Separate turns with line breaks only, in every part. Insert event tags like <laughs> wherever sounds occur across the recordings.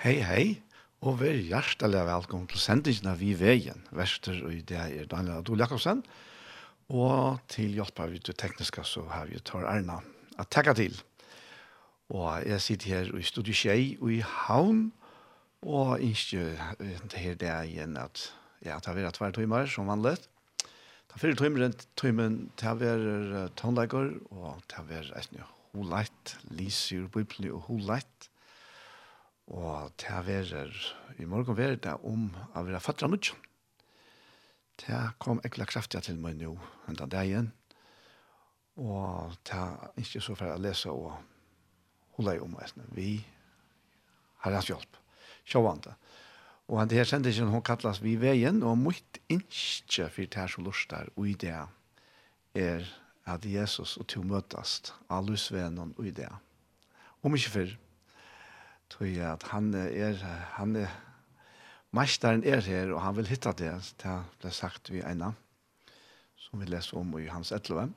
Hei, hei, og vær hjertelig velkommen til sendingen av Vi Veien, Vester og i det er Daniel Adol Jakobsen, og til hjelp av det tekniske så har vi tar Erna å takke til. Og jeg sitter her i Studio Kjei og i Havn, og ikke her det er igjen at ja, det har vært hver timer som vanlig. Det har vært timer, timen det har vært tonelager, og til å være et nytt holeit, lyser, bøyplig og holeit, Og det er verer, i morgen være det om å være fattere nødt. Det kom ekla kraftig til meg nå, enda det igjen. Og det er ikke så for å lese og holde om etter. Vi har hatt hjelp. Sjåvande. Og han her sender ikke hun kallas vi veien, og mot ikke for det her som lort der, og i det er at Jesus og to møtes av lusvenen og i det. Om ikke før, tror jeg at han er, han er, mesteren er her, og han vil hitta det, det ble sagt vi ena, som vi leser om i hans etleve.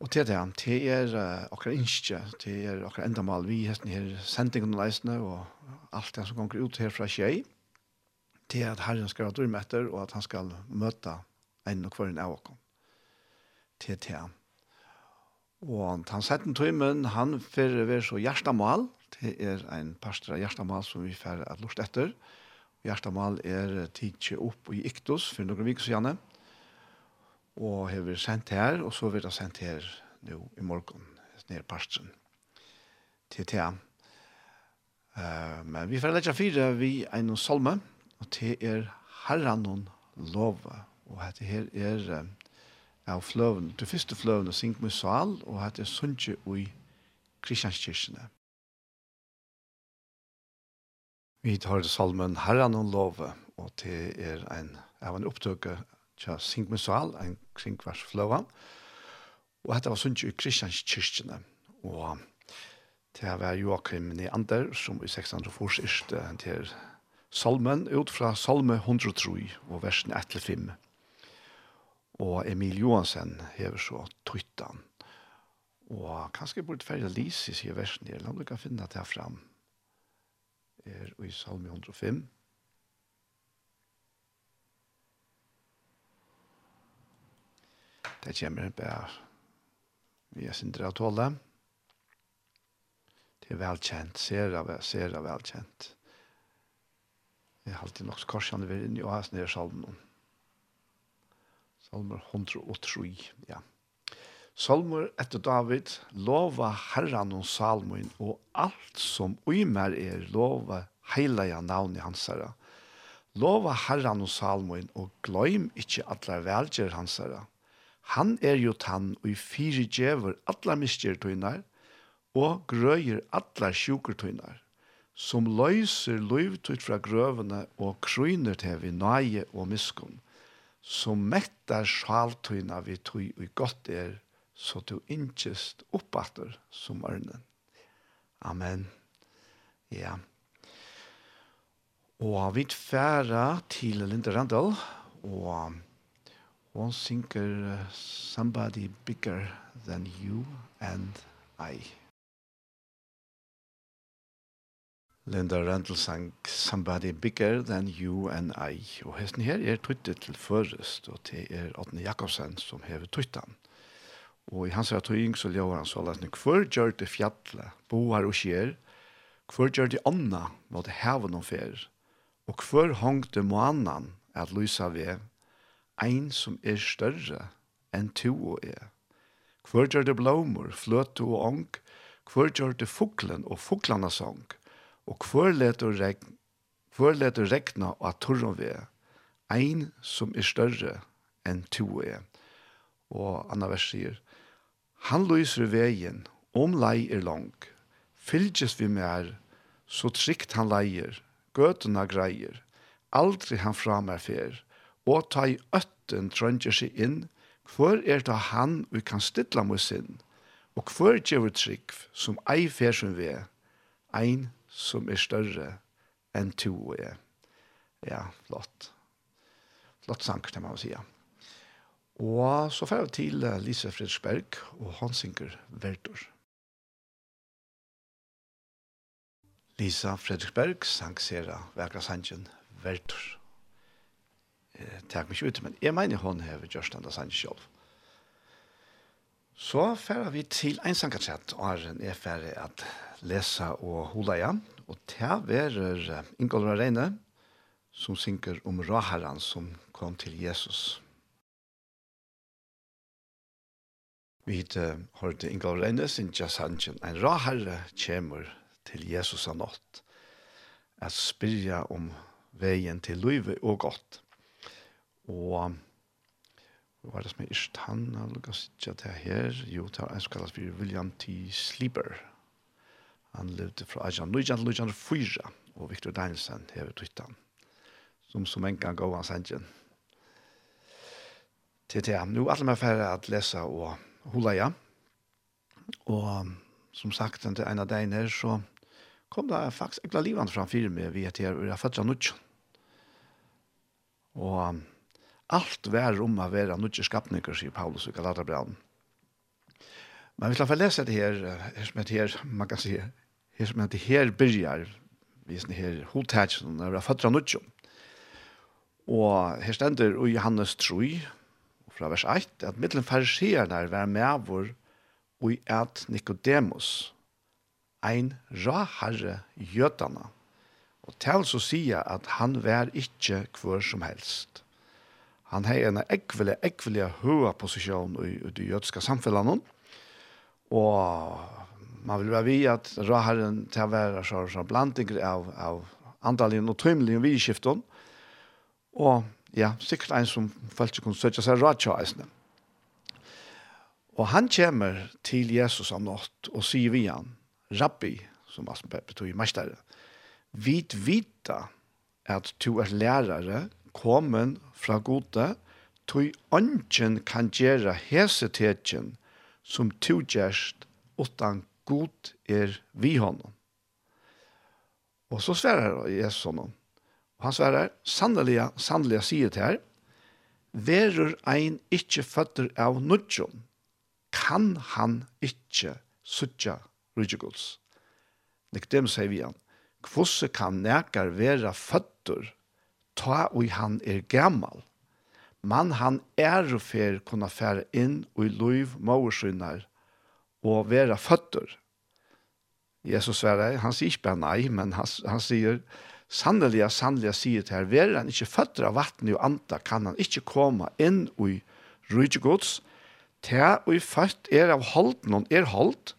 Og til det, det er uh, akkurat innskje, det er akkurat endamal vi hesten her, sendingen og leisene, og alt det som kommer ut her fra tjei, det att at Herren skal være dyrmetter, og at han skal møte en og hver en av oss. Til det. Og han setten tøymen, han fyrir vi så hjertemål, Det er en av hjertemal som vi fer at lort etter. Hjertemal er tidsje opp i Iktus for noen vik siden. Og har vi sendt her, og så vil jeg sendt her nå i morgen, nere pastoren, Til tea. Uh, men vi får legge fire vi en salme, og det er Herren hun love. Og dette her er uh, av fløven, det første fløven, og synk med sal, og dette er sunnkje i Kristianskirkene. Vi tar salmen Herren og love, og det er en, av en opptøke til Singmusal, en kringvers fløa. Og dette var sundt i Kristians kyrkjene, og det var Joachim Neander, som i 1604 yrste til salmen, ut fra salme 103 og versen 1-5. Og Emil Johansen hever så tøytan. Og kanskje burde ferdig lise sier versen her, la meg finne det her fram er i Salmi 105. Det kommer bare vi er sindre av tåle. Det er velkjent, ser av, ser av velkjent. Jeg har alltid nok korsene ved inn i ha her salmen. Salmer 103, ja. Ja. Salmer etter David, lova herran og salmoin, og alt som uimer er, lova heilaja navn i hans herra. Lova herran og salmoin, og gløym ikkje atler velger hans herra. Han er jo tann, og i fyri djever atler misgjer tøynar, og grøyer atler sjuker tøynar, som løyser løyvtut fra grøvene, og krøyner til vi nøye og miskunn, som mettar sjaltøyna vi tøy og godt er, så du inkjest oppatter som ørnen. Amen. Ja. Og vi færa til Linda Randall, og hun synker Somebody Bigger Than You and I. Linda Randall sang Somebody Bigger Than You and I. Og hesten her er tøytet til først, og det er Otne Jakobsen som hever tøytan. Og i hans tøying så lever han så løsne, hver gjør det fjallet, boar og skjer, hver gjør det anna, mot heven og fer, og hver hong det må annan, at lysa ved, ein som er større enn to og er. Hver gjør det blomor, fløte og ong, hver gjør det fuklen og fuklana song, og hver leter regn, hver leter regna og at torren ved, ein som er større enn to er. Og Anna vers sier, Han lyser veien, om lei er lang. Fylgjes vi mer, så trygt han leier, gøtena greier. Aldri han fra meg fer, og ta i øtten trønger seg inn, hvor er det han vi kan stilla mot sin, og hvor gjør trygg som ei fer som vi, ein som er større enn to er. Ja, flott. Flott sang, kan man si, ja. Og så fer vi til Lise Fredsberg og Hansinger Verdor. Lisa Fredriksberg sang sera vekra sangen Verdor. Eh, Takk meg ut, men jeg mener hun hever just og sangen selv. Så fer vi til en sangatrett, og er en ferdig at lesa og hula igjen. Og det verer Ingolf Reine, som synker om Raharan som kom til Jesus. Vi har det Ingav Reine, Inja Sanchen, en ra herre kjemur til Jesus av nått, at spyrja om veien til løyve og godt. Og hva er det som er ikke han, han lukker sitte til her, jo, det er en som kalles for William T. Sleeper. Han levde fra 1804, og Victor Danielsen hever tryttan, som som en gang gav hans hengen. Til det, nå er alle med ferdig at lese og hula ja. Og som sagt, til en av deg her, så kom det faktisk ekla livet fram fyrir meg, vi etter født av Nudja. Og alt vær om å være Nudja skapninger, sier Paulus i Galaterbraun. Men vi skal få lese det her, her som heter her, man kan si, her som heter her byrjar, vi er her hotetsen, når vi er født av Nudja. Og her stender i Johannes 3, fra vers 1, at mittelen fariserne var med vår og at Nikodemus, ein raharre jøtana, og til så sier at han var ikke hver som helst. Han har en ekvelig, ekvelig høy posisjon i, i det jødiske samfunnet, og man vil være vi at raharren til å være så, så blandinger av, av andalien og tøymeligen vidskiften, og ja, sikkert en som folk kunne søtte seg ratja eisne. Og han kommer til Jesus om natt og sier vi han, Rabbi, som Aspen betog i mestere, vit vita at du er lærere komen fra gode, tog ønsken kan gjøre hesetetjen som to gjerst utan god er vi honom. Og så sverar Jesus honom, Og han svarer, sannelig, sannelig sier til her, verur ein ikkje føtter av nudjon, kan han ikkje suttja rydgjegods. Nikdem sier vi han, kvosse kan nekar vera føtter, ta ui han er gammal. Man han er og fer kunna fære inn ui luiv loiv og vera føtter. Jesus svarer, han sier ikke bare nei, men han, han han sier, Sannelig, sannelig sier til her, «Ver han ikke føtter av vatten og anta, kan han ikke komme inn i rydgjegods. Ta og i født er av holdt noen er holdt,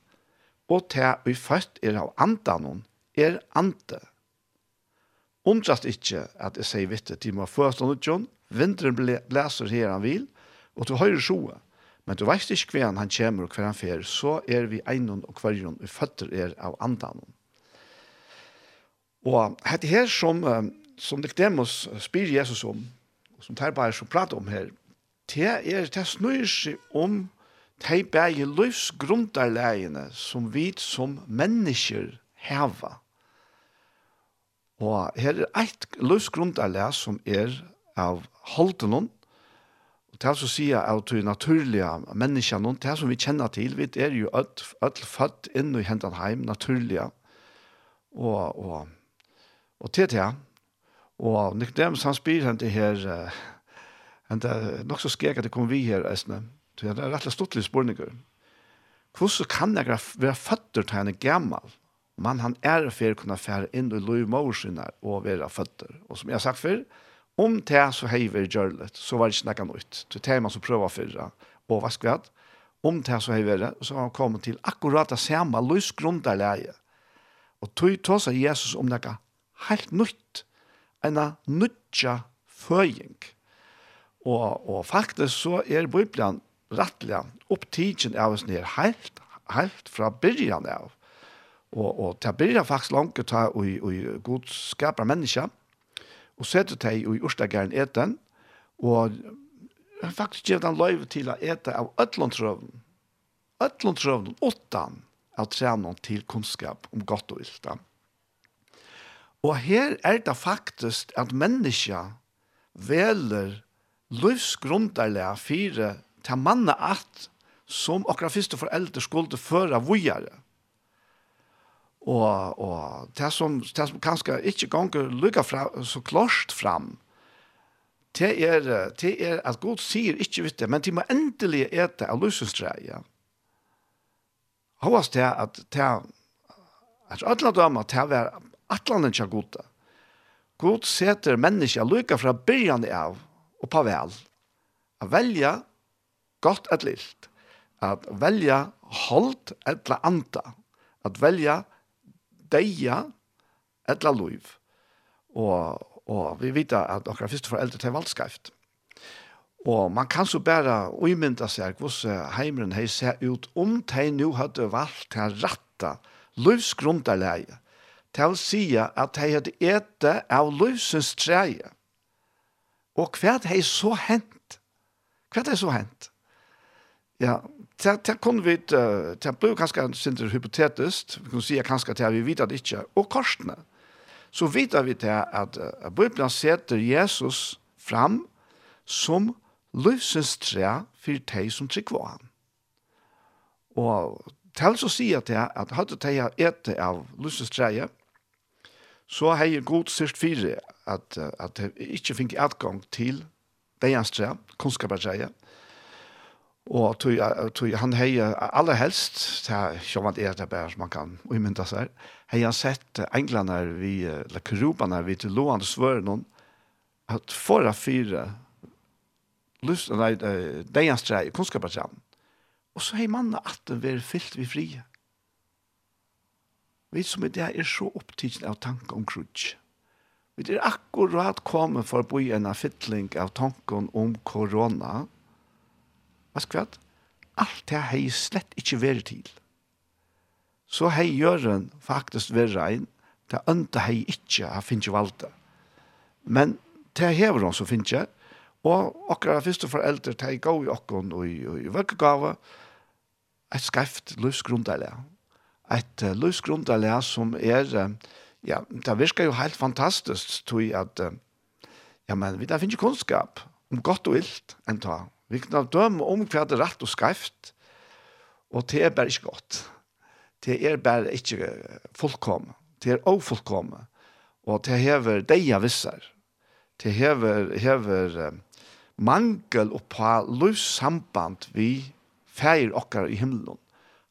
og ta og i født er av anta noen er ante.» Omtrast ikke at jeg sier vittet de må først og John, vinteren blæser her han vil, og du høyre sjoe, men du veist ikke hver han kommer og hver han fer, så er vi einon og hverjon vi føtter er av andanon. Og hette her som, som Nicodemus spyr Jesus om, og som tar bare så prater om her, det er det snur seg om de bæge løsgrundarlegene som vi som mennesker heva. Og her er eit løsgrundarleg som er av holdenon, og til å si av de naturlige menneskene, det som vi kjenner til, vi er jo alt født inn i hendene heim, naturlige, og, og Og til til Og Nicodemus han spyr han til her, uh, det er nok så skrek at det kom vi her, æsne. Så det er rettelig stortlige spørninger. Hvordan kan jeg være føtter til henne gammel? Men han er for å kunne fære inn i lov morsynet og være føtter. Og som jeg har sagt før, om det så hever gjørlet, så var det ikke noe nytt. Det er man som prøver før, og hva skal jeg? Om det så hever det, så har han kommet til akkurat det samme løsgrunderleie. Og tog til seg Jesus om det helt nytt, en nødja føying. Og, og faktisk så er Bibelen rettelig opptidgen av oss ned helt, helt fra byrjan av. Og, og til byrjan faktisk langt ta og, og god skaper mennesker, og sette til i Ørstageren eten, og faktisk gjør den løyve til å ete av ødlåntrøvnen, ødlåntrøvnen, åttan av trænene til kunnskap om godt og illt. Og her er det faktisk at menneska veler livsgrundarlega fire til manna at som okra fyrste foreldre skulle føra vujare. Og, og det, som, det som kanskje ikke ganger lykker fra, så klart fram, det er, det er at Gud sier ikke vidt det, men de må endelig ete av løsestreia. Håast det at det at alle dømer til å være atlanen tja goda. God setter mennesker lykka fra byrjan av og på vel. Å velja godt et lilt. At velja holdt etla anda. At velja deia etla loiv. Og, og vi vet at dere første foreldre til valgskrift. Og man kan så bare umynda seg hvordan heimeren har sett ut om de nå hadde valgt til rette løvsgrunderleie til å si at de hadde ete av løsens treie. Og hva hadde så hent? Hva hadde så hent? Ja, det, det kunne vi, det ble kanskje sinter hypotetisk, vi kunne si kanskje det vi vet det ikke, og korsene. Så vet vi det at Bibelen setter Jesus fram som løsens tre for de som trykker han. Og til så sier det at hadde de ete av løsens treet, så har jeg god sørst fire at, at jeg ikke fikk adgang til det jeg strøm, kunnskapet Og tog, tog, han har aller helst, det er ikke er det bare som man kan umynda seg, har han sett englene vi, eller kerubene vi til lovende svøren, at forra fire lyst, nei, det er streg, kunnskapet Og så har mannen at det vært fyllt vi frie. Vi som er dag er så opptidsen av tanken om krutsk. Vi er akkurat kommet for å bo i en fittling av tanken om korona. Hva skal vi Alt det har jeg slett ikke vært til. Så har Jøren faktisk vært rein, det ønte har jeg ikke, har finnet ikke det. Men det har hun så finnet jeg. og akkurat første foreldre, det har jeg gått i akkurat og i, i vøkkegave, et skreft løsgrunndelig et uh, løsgrundalæs som er, uh, ja, det virker jo helt fantastisk, tror jeg at, uh, ja, men vi der finner kunnskap om godt og illt enn ta. Vi kan døme om hva det er rett og skreft, og det er bare ikke godt. Det er bare ikke fullkomme. Det er også fullkomme. Og det hever deg av visser. Det hever, hever um, mangel oppa løs samband vi feir okkar i himmelen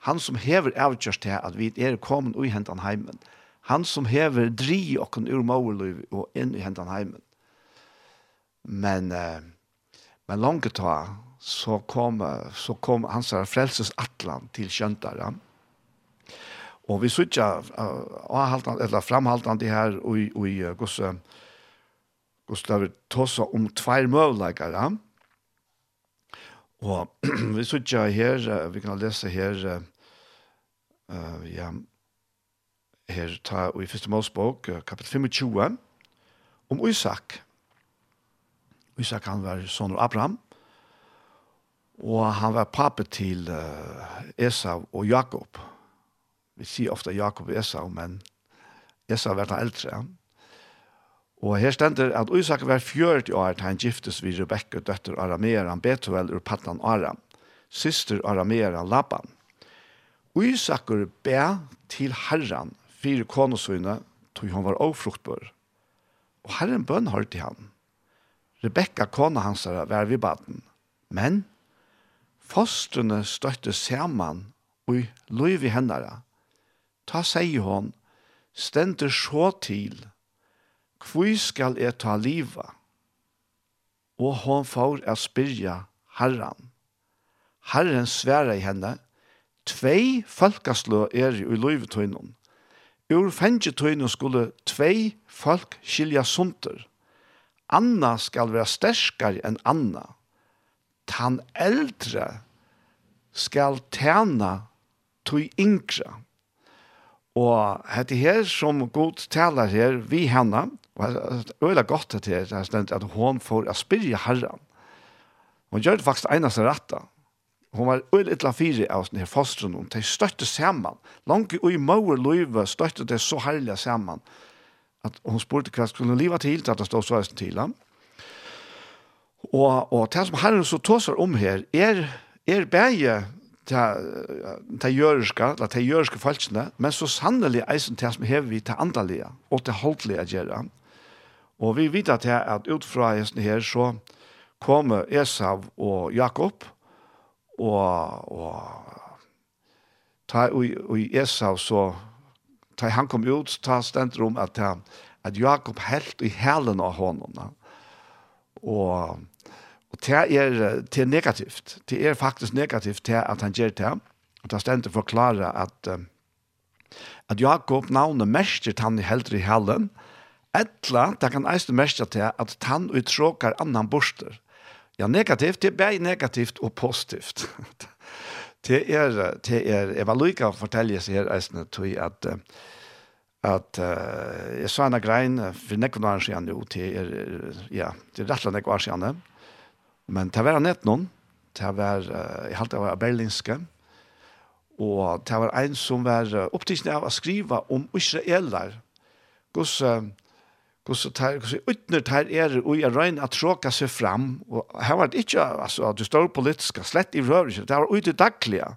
han som hever avgjørst til at vi er kommet ui hentan heimen, han som hever dri okken ur måløyv og inn i hentan heimen. Men, eh, men langt ta, så kom, så kom hans frelses atlan til kjøntare. Og vi sutja uh, eller framhaltan det her og <clears throat> i gosse Gustav tossa om tvær møvleikare. Og vi sutja her, vi kan lese her, uh, ja, her ta i første målsbok, kapitel 25, om Isak. Isak han var son av Abraham, og han var pape til uh, Esau og Jakob. Vi sier ofte Jakob og Esau, men Esau var den eldre. Og her stender at Isak var fjørt i år til han giftes vid Rebekka, døtter Arameer, han Betuel, ur Patan Aram, syster Arameer, Laban. Og Isakur bæ til Herren fire konosøyne tog han var avfruktbør. Og Herren bønn hørte han. Rebekka kona hans var vi baden. Men fostrene støtte saman og løyvi hendara. Ta seg hon, stender så til, hvor skal jeg ta liva? Og hon får jeg spyrja herran. Herren sværa i henne, tvei falkaslø er i løyvetøynen. Ur fengetøynen skulle tvei folk skilja sunter. Anna skal være sterskare enn Anna. Tan eldre skal tjene tøy yngre. Og hette her som god taler her, vi henne, og det er veldig godt at her, at hun får aspirja herren. Hun gjør det faktisk eneste rette. Hon var øyla etla fire av sin her fostren, og de støtte saman. Langt ui mauer løyve støtte det så herlige saman. At hon spurte hva skulle liva til, at det stod sværesen til ham. Og, og det som herren så tåsar om her, er, er bæge til jøreska, eller til jøreska falskene, men så sannelig eisen til som hever vi til andalige, og til holdlige gjerra. Og vi vet at, at ut fra hesten her, så kommer Esav og Jakob, og, og ta, og, og i Esau så, ta han kom ut, ta stendt om at, at Jakob helt i helen av honom. Og, og det er, det er negativt. Det er faktisk negativt til at han gjør det. Og det stendt å forklare at, at Jakob navnet mestjer han i heldre i helen, Etla, det kan eisne mestja til at tann uttråkar annan borster. Ja, negativt, det er bare negativt og positivt. <laughs> det er, det er, jeg var lykke å fortelle seg her, eisene, tog at, at uh, jeg sa en grein, for nekken var siden jo, det er, ja, det er rett og slett var siden, men det var nett noen, det var, jeg halte det var berlinske, og det var en som var opptidsen av å skrive om israeler, hvordan så tar så utner tar er och jeg røyner att tråka sig fram och här var det inte alltså at du står politiska slett i rörelse det var ute daglige,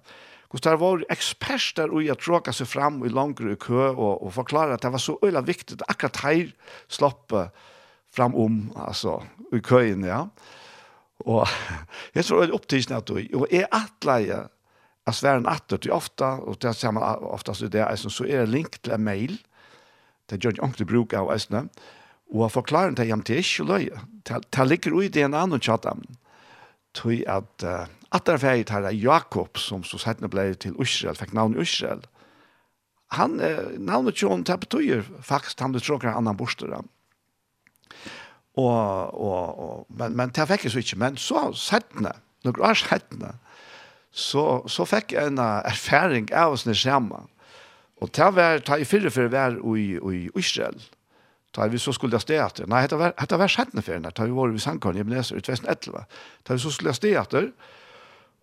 hvordan där var experter och jag tråka sig fram i långre kø, och, och förklara att det var så øyla viktigt att akkurat här sloppa fram om alltså i køen, ja. Och <laughs> jag tror att upptisna att och är attlaja att svären att det ofta och det samma oftast det är så är det link till en mail. Det gjør ikke ordentlig bruk av eisene, Og jeg forklarer det hjem til ikke løye. Det ligger ui det en annen tjatt tjattam. Tøy at uh, at det er ferdig til Jakob, som så settene ble til Israel, fikk navn Israel. Han, uh, navnet tjon, det betyr faktisk han du tråkker en annan borster. Og, og, og, men, men det fikk jeg så ikke. Men så settene, noen år settene, så, så fikk jeg en erfaring av oss nærmere. Og det var, det var i fyrre for å være i Israel. Da vi så skulle stå etter. Nei, det var, det var sjettende ferien. Da vi var i Sankorn, jeg leser ut Vesten 11. Da vi så skulle stå etter.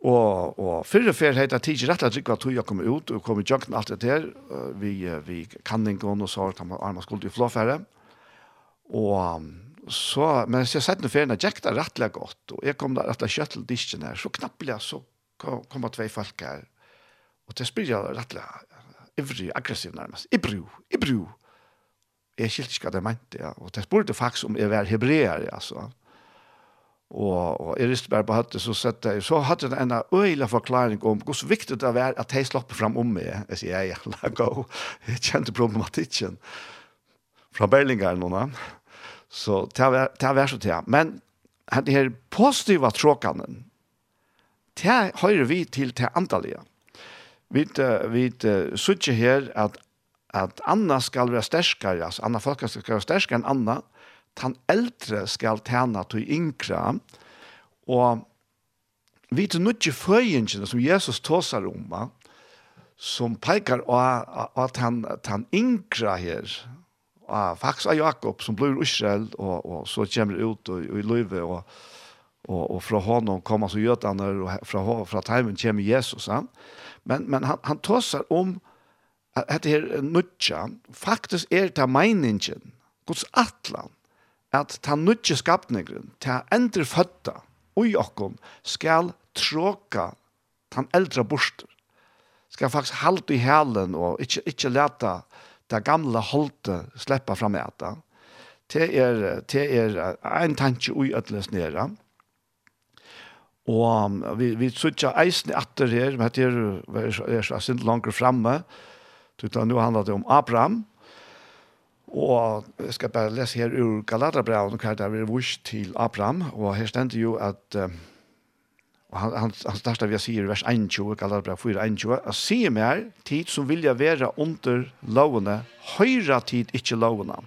Og, og fyrre ferien heter Tidsi rett og slett var tog jeg kom ut og kom i jøkken alt det der. Vi, vi kan ikke och så at man skulle i flåfære. Og så, men så sjettende för när gikk det rett gott och jag kom där kom der till kjøtteldisken här Så knappelig så kom, kom det tvei folk här. Och det spelar jeg rett og aggressiv närmast. Ibru, ibru, ibru jeg skilte ikke hva det mente, ja. Og det spurte faktisk om jeg var hebreer, altså. Og, og jeg riste bare på høttet, så sette jeg, så hadde jeg en øyla forklaring om hvor viktig det var at jeg slapp fram om meg. Jeg sier, ja, ja, la <laughs> gå. Jeg kjente problematikken fra Berlinger nå, Så det var, det var så til, Men det her positive tråkene, det hører vi til til antallet. Vi, vi uh, sier her at at Anna skal være sterskere, altså Anna folk skal være sterskere enn Anna, han eldre skal tjene til yngre, og vi til nødvendig føyingene som Jesus tåser om, som peker at han, han yngre her, av faktisk av Jakob som blir Israel, og, og så kommer ut og, og i løyve, og, og, og fra honom kommer så gjøtene, og fra, fra timen kommer Jesus. Ja? Men, men han, han tåser om at det her nødja, faktisk er det meningen, Guds atlan, at ta nødja skapningren, ta endre fødda, ui okkom, skal tråka tan eldre borster. Skal faktisk halda i helen og ikkje, ikkje leta det gamla holte sleppa fram eta. Det er, det er en tanke ui atles nere. Og vi, vi sutja eisen atter her, men det er, er, er, er, er, er, er, er, er, er, Utan nu handlar det om Abraham. Og jeg skal bare lese her ur Galaterbraun, hva det er vurs til Abraham. Og her stender jo at uh, han, han, han starter ved å si i vers 21, Galaterbraun 4, 21, at «Se mer tid som vilja være under lovene, høyre tid ikke lovene».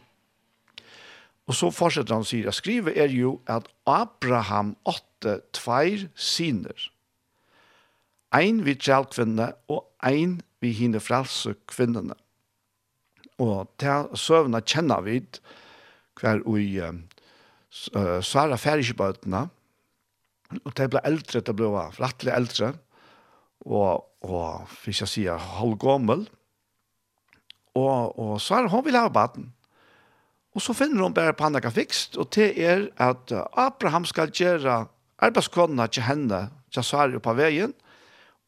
Og så fortsetter han å si, skriver er jo at Abraham åtte tveir siner. Ein vid kjallkvinne og ein vi hinner frelse kvinnene. Og til søvnene kjenner vi hver ui uh, Sara Færikjebøtene, og det ble eldre, det ble rettelig eldre, og, og hvis jeg sier halvgommel, og, og Sara, hun vil ha baden. Og så finner hun bare på henne fikst, og det er at Abraham skal gjøre arbeidskånene til henne, til Sara på veien,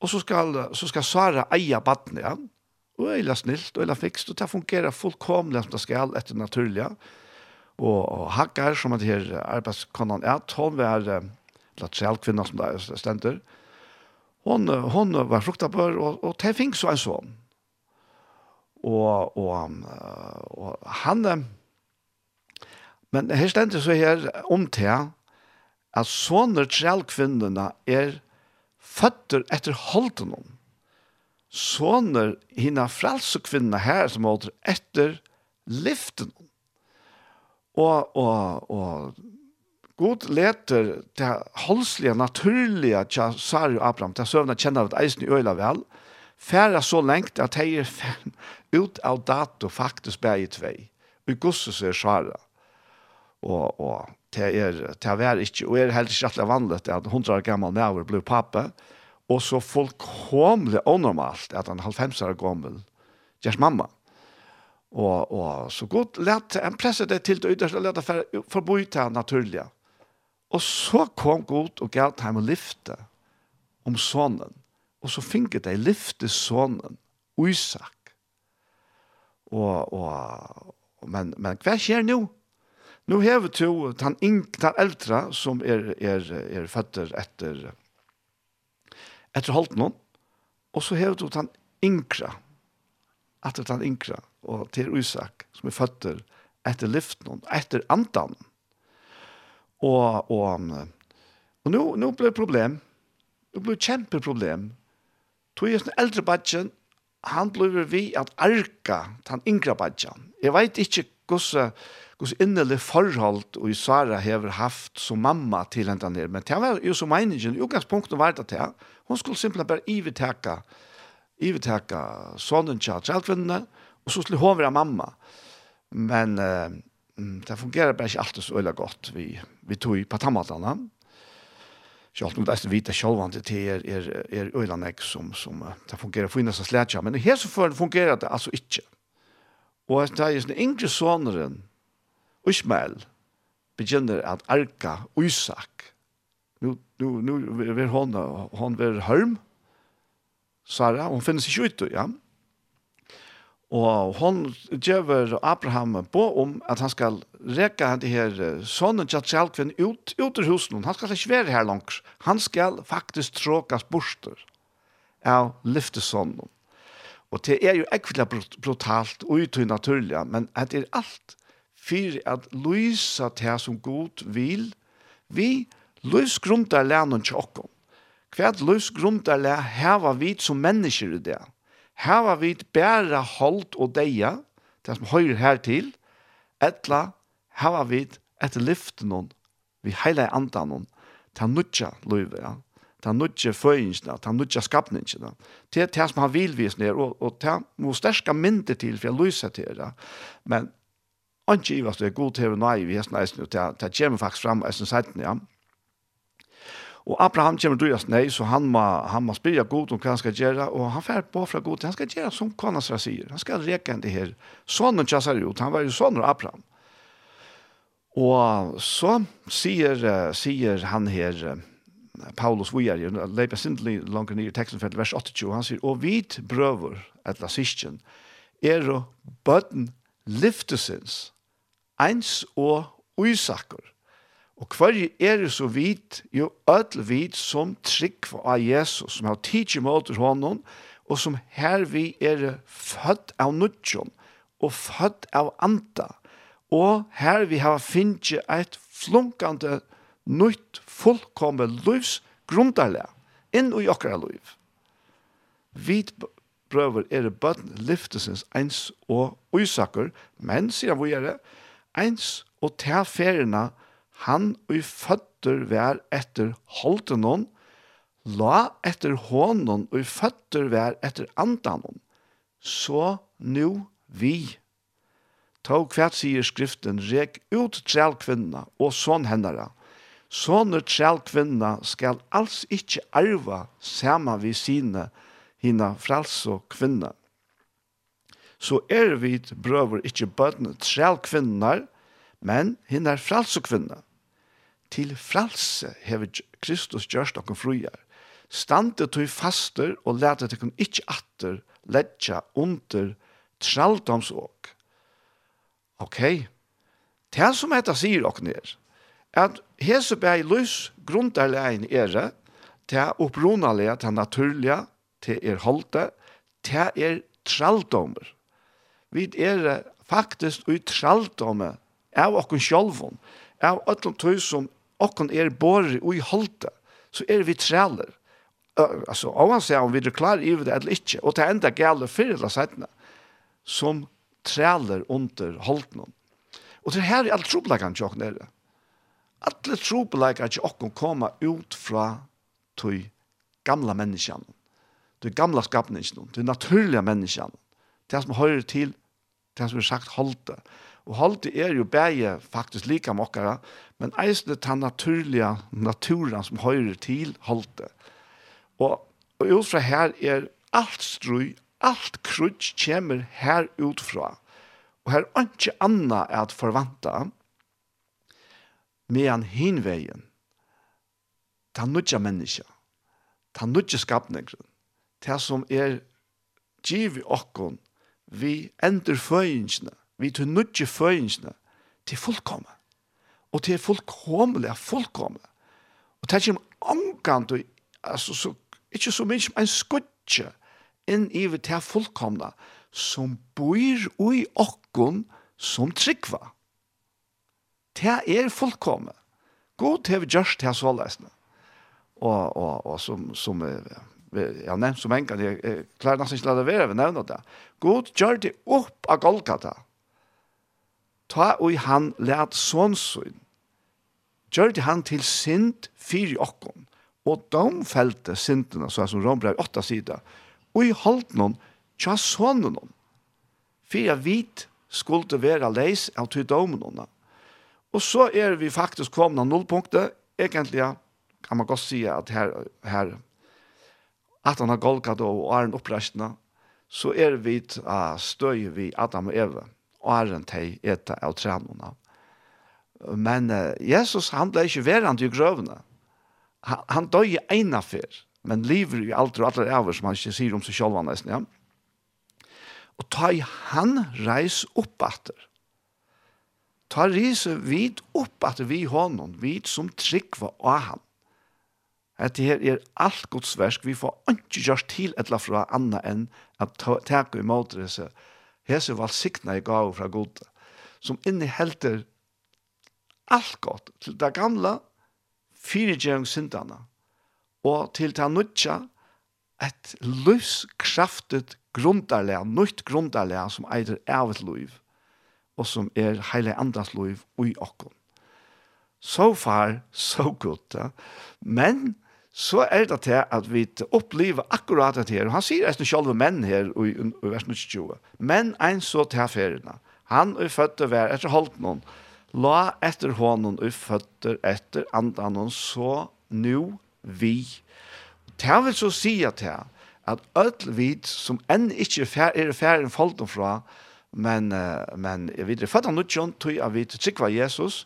Og så skal, så skal Sara eie badne, ja. Og eila snilt, øyla fikst, og det fungerer fullkomlig som det skal etter naturlig. Og, og Hagar, som er her arbeidskonnen, ja, hun var eller sjelkvinna som det er stender. Hon, hon var fruktabør, og, og det fikk så en sånn. Og, og, og han, men her stender så her om til at sånne sjelkvinnerne er føtter etter holden om. Såner hina fralse kvinna her som holder etter lyften om. Og, og, og god leter det holdslige, naturlige tja Sari og Abraham, det søvna kjenner at eisen i øyla vel, færa så lengt at hei er ut av dato faktisk bæg i tvei. Og gosses er Sara. Og, og det er, det er ikke, og er heller ikke rettelig vanlig at 100 år gammel næver blir pappa, og så fullkomlig onormalt at han 90 år gammel gjørs mamma. Og, og så godt lett, en presset det til det ytterste, lett for, forbi til naturlige. Og så kom Gud og gav ham å lyfte om sonen. Og så finket de lyfte sonen, Isak. Og, og, men, men hva skjer nå? Nu vi to den, den eldre som er, er, er føtter etter, etter holdt noen, og så har vi to den yngre, etter den yngre, og til Isak, som er føtter etter lyften, etter andan. Og, og, og nå, nå ble det problem, nå ble det kjempeproblem. Tog jeg eldre badgen, han ble vi at arka den yngre badgen. Jeg vet ikke gosse Gus innelig forhold og Sara hever haft som mamma til henne der. Men det var jo som meningen, utgangspunktet var det til. Hun skulle simpelthen bare iveteka, iveteka sonen til trellkvinnene, og så skulle hun være mamma. Men uh, det fungerer bare ikke alltid så øyla godt. Vi, vi tog på tammatene. Sjalt om det er vita sjálvande til er, er, er øyla som, som, uh, det fungerer for innast og. Men her så fungerer det altså ikke. Og at det er sin yngre sonaren, Ismael, begynner at arka Isak. Nu, nu, nu er hon, hon er hørm, Sara, hon finnes ikke ute, ja. Og hon gjøver Abraham på om at han skal reka til her sonen til Tjalkvinn ut, ut ur husen. Han skal ikke være her langs. Han skal faktisk tråkast borster av lyftesonen. Og det er jo ekvile brutalt og uttøy naturlig, men det er alt for at lysa det som god vil, vi lys grunntar lænen til okkom. Hvert lys grunntar læ heva vi som mennesker i det. Heva vi bæra holdt og deia, det som høyre her til, etla heva vi etter lyften vi heile andan hon, ta nutja løyve, ja ta nødje føyingsna, ta nødje skapningsna. Det er det som han vil vise ned, og, og det må sterska mindre til for jeg lyser til det. Men ikke i det er god til å nøye vi hesten eisen, og det kommer faktisk fram eisen seiten, ja. Og Abraham kommer til å gjøre nei, så han må, han må spyrja god om hva han skal gjøre, og han fer på fra god til, han skal gjøre som kona seg sier, han skal reka det her. Sånn kjassar ut, han var jo sånn Abraham. Og så sier, sier han her, Paulus vujar, jeg leipa sindelig langt ned i teksten for vers 28, han sier, og vit brøver, et la sysken, er og bøtten lyftesins, eins og uisakker. Og hva er det så vidt, jo ødel vidt som trygg av Jesus, som har tidsi måter hånden, og som her vi er født av nødjon, og født av anta, og her vi har finnet et flunkande nytt fullkomme livs grundarlega inn i okkara liv. Vi prøver er bøtten lyftesens eins og uisaker, men, sier vi er det, eins og ta ferina han og føtter vær etter holden hon, la etter hånden og føtter vær etter andan hon, så nu vi. Ta og sier skriften, rek ut trælkvinna og sånn hennara, Sånne trell kvinna skal alls ikkje arva sama vi sine hina fralso kvinna. Så er vi brøver ikkje bøtne trell kvinnar, men hina frals og kvinna. Til fralse hever Kristus gjørst okkur frujar. Stande tog faster og lete til kun ikkje atter letja under tralldomsåk. Ok, det som etta sier okkur nere, at hese bei lus grunderleien er det opprunalige, det naturlige, det er holdte, te er tralldommer. Vi er faktisk ut tralldommer av okkun sjolvun, av ötlom tøy som okkun er borri og i holdte, så er vi traller. Altså, og han sier om vi er klar i det eller ikke, og det enda gale fyrir eller sættene, som traller under holdten. Og det her er alt troblagan tjokk nere. Alle tropeleik at ikke koma ut fra tøy gamla menneskjan, tøy gamla skapningsen, tøy naturliga menneskjan, det som høyrer til, det som er sagt holde. Og holde er jo bæge faktisk lika mokkara, men eisne ta naturliga naturen som høyrer til holde. Og, og ut fra her er alt strøy, alt krutsk kommer her ut fra. Og her er ikke anna at forvanta, medan hinvegen, ta nudja menneska, ta nudja skapningren, ta som er giv i okkon, vi endur føyingsne, vi ta nudja føyingsne, til fullkomme, og til fullkomle, fullkomme, og ta kjem omgant, altså, så, ikkje så mykje, men skutje, inn i vi ta fullkomna, som bor i okkon, som tryggva det er fullkomme. God har vi gjørst det så løsene. Og, og, og som, som jeg har nevnt som en gang, jeg klarer nesten ikke å være, vi nevner det. God gjør det opp av Golgata. Ta og han let sånnsyn. Gjør det han til sint fyr i åkken. Og de felte sintene, så er som Rombrev 8 sida. Og i holdt noen, tja sånne noen. Fyr jeg vet skulle være leis av tøydomene Og så er vi faktisk kommet av nullpunktet. Egentlig kan man godt si at her, her at han har golgat og æren oppreistene, så er vi uh, støy vi Adam og Eva, og er en teg etter av trenene. Men uh, Jesus, han ble ikke verant i grøvene. Han, han døg i ene fyr, men lever jo alt og alle over, som han ikke sier om seg selv nesten, ja. Og ta i han reis opp etter Ta rise vid opp at vi honom, vid som tryggva av han. Dette her er alt Guds versk, vi får ikke gjørs til et eller fra annet enn at teke i måte disse hese valsikna i gav fra Gud, som innehelter alt godt til det gamle, fyrigjøringssyndene, og til det nødja, et løskraftet grunderlæg, nødt grunderlæg som eier av et liv og som er heile andras liv ui okkon. So far, so good. Ja. Men så er det til at vi opplever akkurat det her. Og han sier eisen selv menn her i, i vers 20. Men en så til feriene. Han er født til å være etter holdt noen. La etter hånden og føtter etter andan noen så nu vi. Det vil så si at det at öll vit som enn ikke fer, er ferien folk fra, Men, uh, men jeg vet, for det er tog at vi trykker Jesus,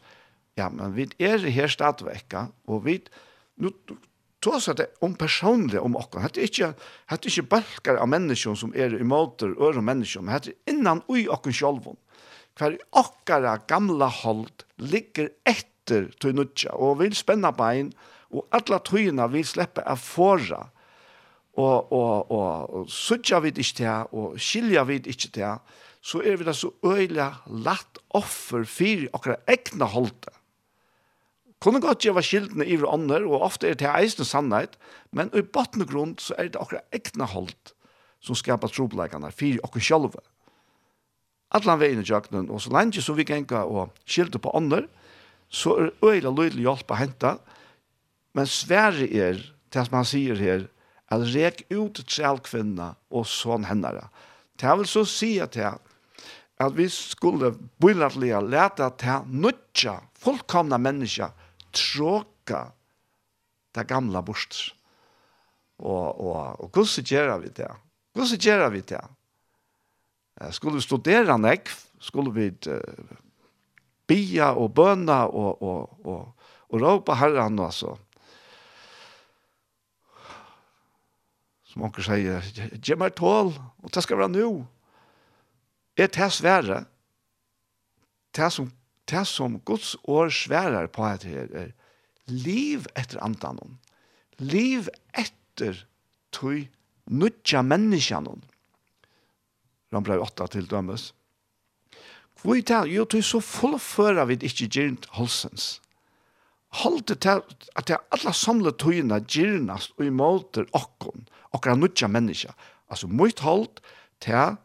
ja, men vi er her stadvekka, og vi, nu tås at det om personlig om okken, hette ikke, hette ikke balkar av mennesker som er i måter, øre mennesker men hette innan ui okken sjolvun, hver okkara gamla hold ligger etter til nutja, og vil spenna bein, og alla tøyina vil sleppa av fora, og, og, og, og sutja vid ikkje til, og skilja vid ikkje til, så er vi da så øyla latt offer fyrir okra egna holde. Kunne godt gjeva skildene i ånder, og ofte er det eisne sannheit, men i botten grunn så er det okra egna hold som skapar trobleikene fyrir okra sjolve. Atlan veien i jøkkenen, og så lenge som vi genga og skilde på ånder, så er øyla løydelig hjelp å men sverre er, til som han sier her, at rek ut trælkvinna og sånn hennara. Det vil så si at at vi skulle bilatlige lete til nødja fullkomna menneska, tråka det gamla bort. Og, og, og hvordan gjør vi det? Hvordan gjør vi det? Skulle vi studere nek? Skulle vi uh, bia og bøna og, og, og, og råpa herren og så? Som onker sier, gjør meg tål, og det skal være noe er det svære, det som, det som Guds år sværer på at det er liv etter andan, liv etter tøy nødja menneskjanon. Rambra 8 til dømes. Hvor er det? Jo, tøy så fullfører vi ikke gyrnt holsens. Holde til at det er alle samle tøyene gyrnast og imolter okkon, okkara nødja menneska. Altså, mot hold til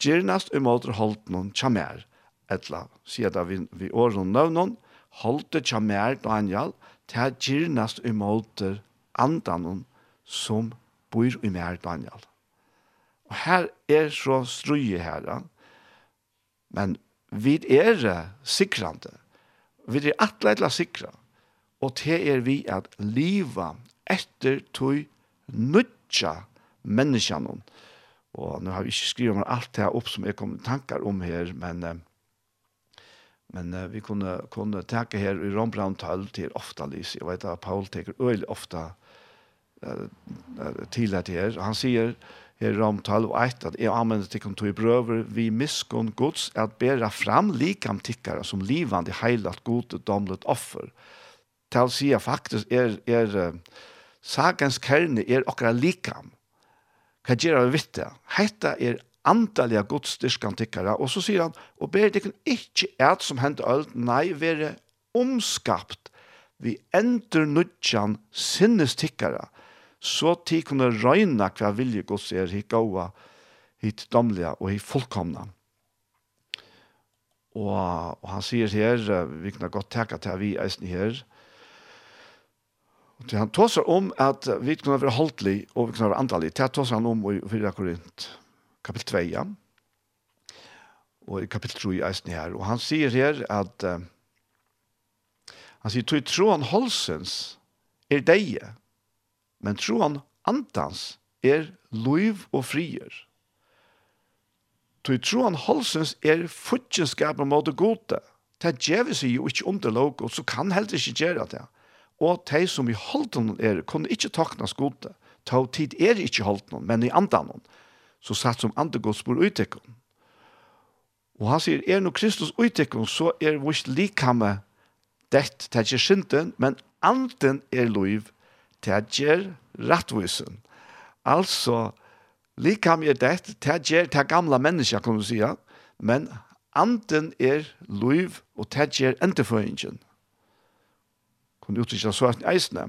Gjernast i måter holdt noen tjamer, etla, sier da vi, vi åren nøvnån, holdt tjamer, Daniel, til gjernast i måter andanon som bor i mer Daniel. Og her er så strøye her, men vi er sikrande. Vi er atle etla sikra. Og til er vi at liva etter tog nutja menneskjanon Og nå har vi ikke skrivet om alt det opp som jeg kom tankar om her, men, men vi kunne, kunne tenke her i Rombrand 12 til ofta, Lise. Jeg vet at Paul teker øyelig ofta uh, til det her. Han sier her i Rom 12 og 1 at jeg anvender til kontor i brøver vi miskunn gods at bæra fram likam tikkare som livande heilat gode domlet offer. Til å si faktisk er, er sakens kerne er okra likam hva gjør vi vitt det? Hette er antalliga godstyrskan tykkara, og så sier han, og ber tykken ikke et som hent alt, nei, være omskapt, vi endur nudjan sinnes tykkara, så ti kunne røyna hva vilje gods er hit gaua, hit domliga og hit fullkomna. Og, og han sier her, vi kunne godt teka til vi eisen her, Og han tåser om at vi kunne være holdtlig og vi kunne være andalig. Det tåser han om i 4. Korint kapitel 2, ja. og i kapitel 3 i eisen her. Og han sier her at uh, han sier, «Tog troen holsens er deie, men troen antans er loiv og frier. Tøy troen holsens er futjenskap og måte gode. Det djever seg jo ikke under og så kan heller ikke gjøre det og de som i holden er, kunne ikke takna skote, ta tid er ikke holden, men i andan, så satt som andegodsbor uttekken. Og han sier, er no Kristus uttekken, så er vårt likame dett, det er ikke synden, men anden er lov, det er ikke rettvisen. Altså, likam er dett, det er ikke det gamle mennesker, kan du si, men anden er lov, og det er ikke kunne uttrykke så at eisene.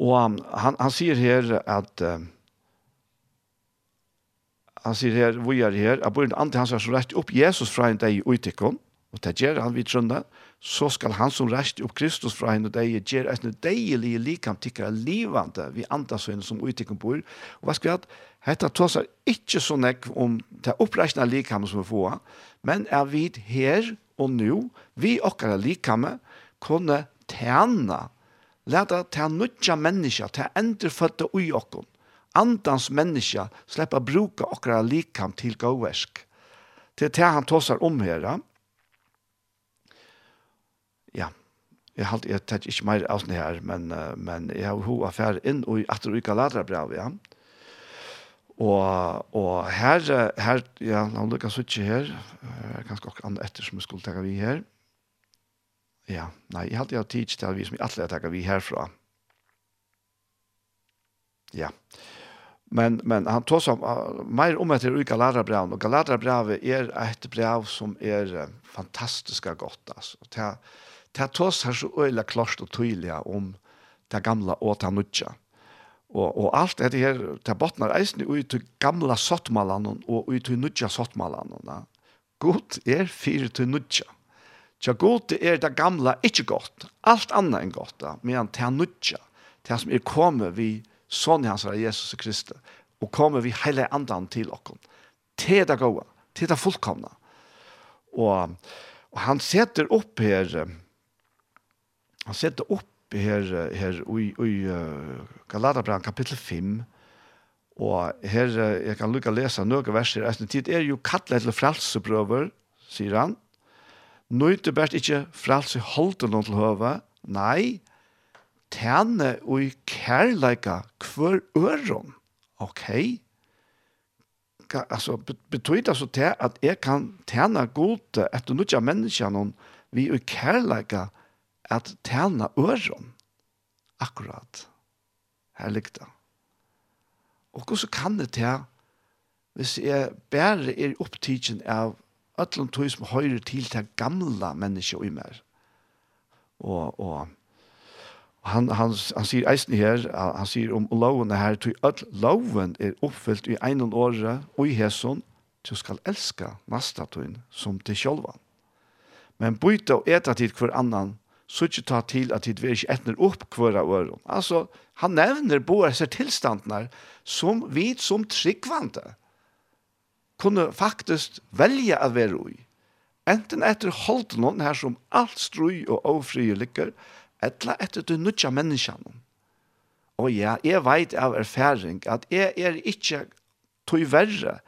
Og han, han sier her at uh, han sier her, vi er her, at burde andre han som rett opp Jesus fra en dag i utikon, og til gjør han vidt skjønne, så skal han som rett opp Kristus fra en dag i gjør et deilig likam tikkere livande vi andre sønne som utikon bor. Og hva skal vi at, tås er ikke så nekk om det oppreisna likam som vi får, men er vi her og nu, vi okkara likam kunne tjene, lete til nødja mennesker, til endrefødda ui okkon, andans menneska, sleppa bruka okkara likam til gåversk, Til det han tåsar om her, ja, jeg har jeg tatt ikke mer av det her, men, men jeg har hova affær inn i atter uka ladra brev, ja. Og, og her, her, ja, la meg lukka suttje her, kanskje også andre etter som vi skulle tega vi her, ja, nei, jeg halte jeg tids til vi som jeg alle takker vi herfra. Ja. Men, men han tog som uh, mer om etter ui Galaterbraven, og Galaterbrevet er et brev som er uh, fantastisk godt, altså. Det, det tås her så øyla klart og tydelig om det gamla og det nødja. Og, og alt dette her, det botnar eisen ut til gamla sottmalene og ut til nødja sottmalene. God er fyrir til nødja. Tja god er det gamla ikkje godt, alt anna enn godt, men til han nudja, til han som er kommet vi sånn hans av Jesus Kristus, og kommer vi heile andan til okken, til det gode, til det fullkomna. Og, og han setter opp her, han setter opp her, her i, i Galatabran kapittel 5, og her, jeg kan lukke å lese noen verser, etter tid er jo kattlet til frelseprøver, sier han, nøyte bært ikkje fralse holden noen til høve, nei, tjene og i kærleika hver øron. Ok? Altså, betyr det så til at jeg kan tjene gode etter nødja menneskene vi i kærleika at tjene øron. Akkurat. Her likte. Og hvordan kan det til hvis jeg bare er opptidgen av öllum tog som høyre til til gamla mennesker i mer. Og, og han, han, han sier eisen her, han sier om loven her, tog at loven er oppfylt i en året, og i hesson, du skal elska nasta tøyn som til sjolvan. Men byta og eta tid hver annan, så ikke ta til at tid vi ikke etner opp hver av øren. Altså, han nevner både disse tilstandene som vi som tryggvante kunne faktisk velge å være ui. Enten etter holdt noen her som alt strøy og ofrie lykker, eller etter du nødja menneskene. Og ja, jeg vet av erfaring at jeg er ikke tog verre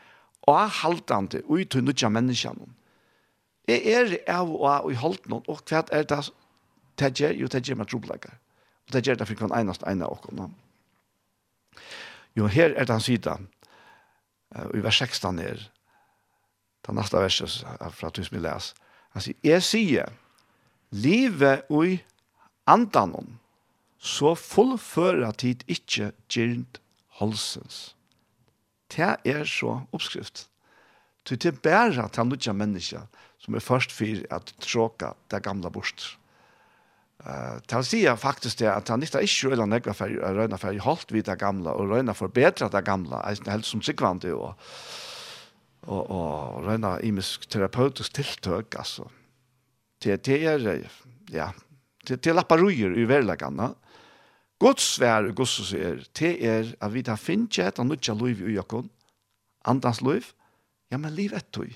og haltande ui tog nødja menneskene. Jeg er av og av og holdt noen, og hva er det det gjør? Jo, det gjør meg troblegger. Og det gjør det for hver eneste ene av oss. Jo, her er det han sier i vers 16 er, ta nasta verset fra tusen vi les, han sier, jeg sier, livet ui andanon, så fullføra tid ikkje gyrnt holsens. Det er så oppskrift. Det er bare til han mennesker som er først for at tråka det gamla bort. Uh, til å si faktisk det at han ikke er ikke eller negva for røyna for å holde vidt det gamla og røyna forbedra det gamla, helst som sikvandi og, og, og røyna imisk terapeutisk tiltøk, altså. Til, det er, ja, det til lappa rujer i verlegana. Guds vær, Guds sier, det er at vi tar finnje et av nødja liv i jokken, andans liv, ja, men liv etter.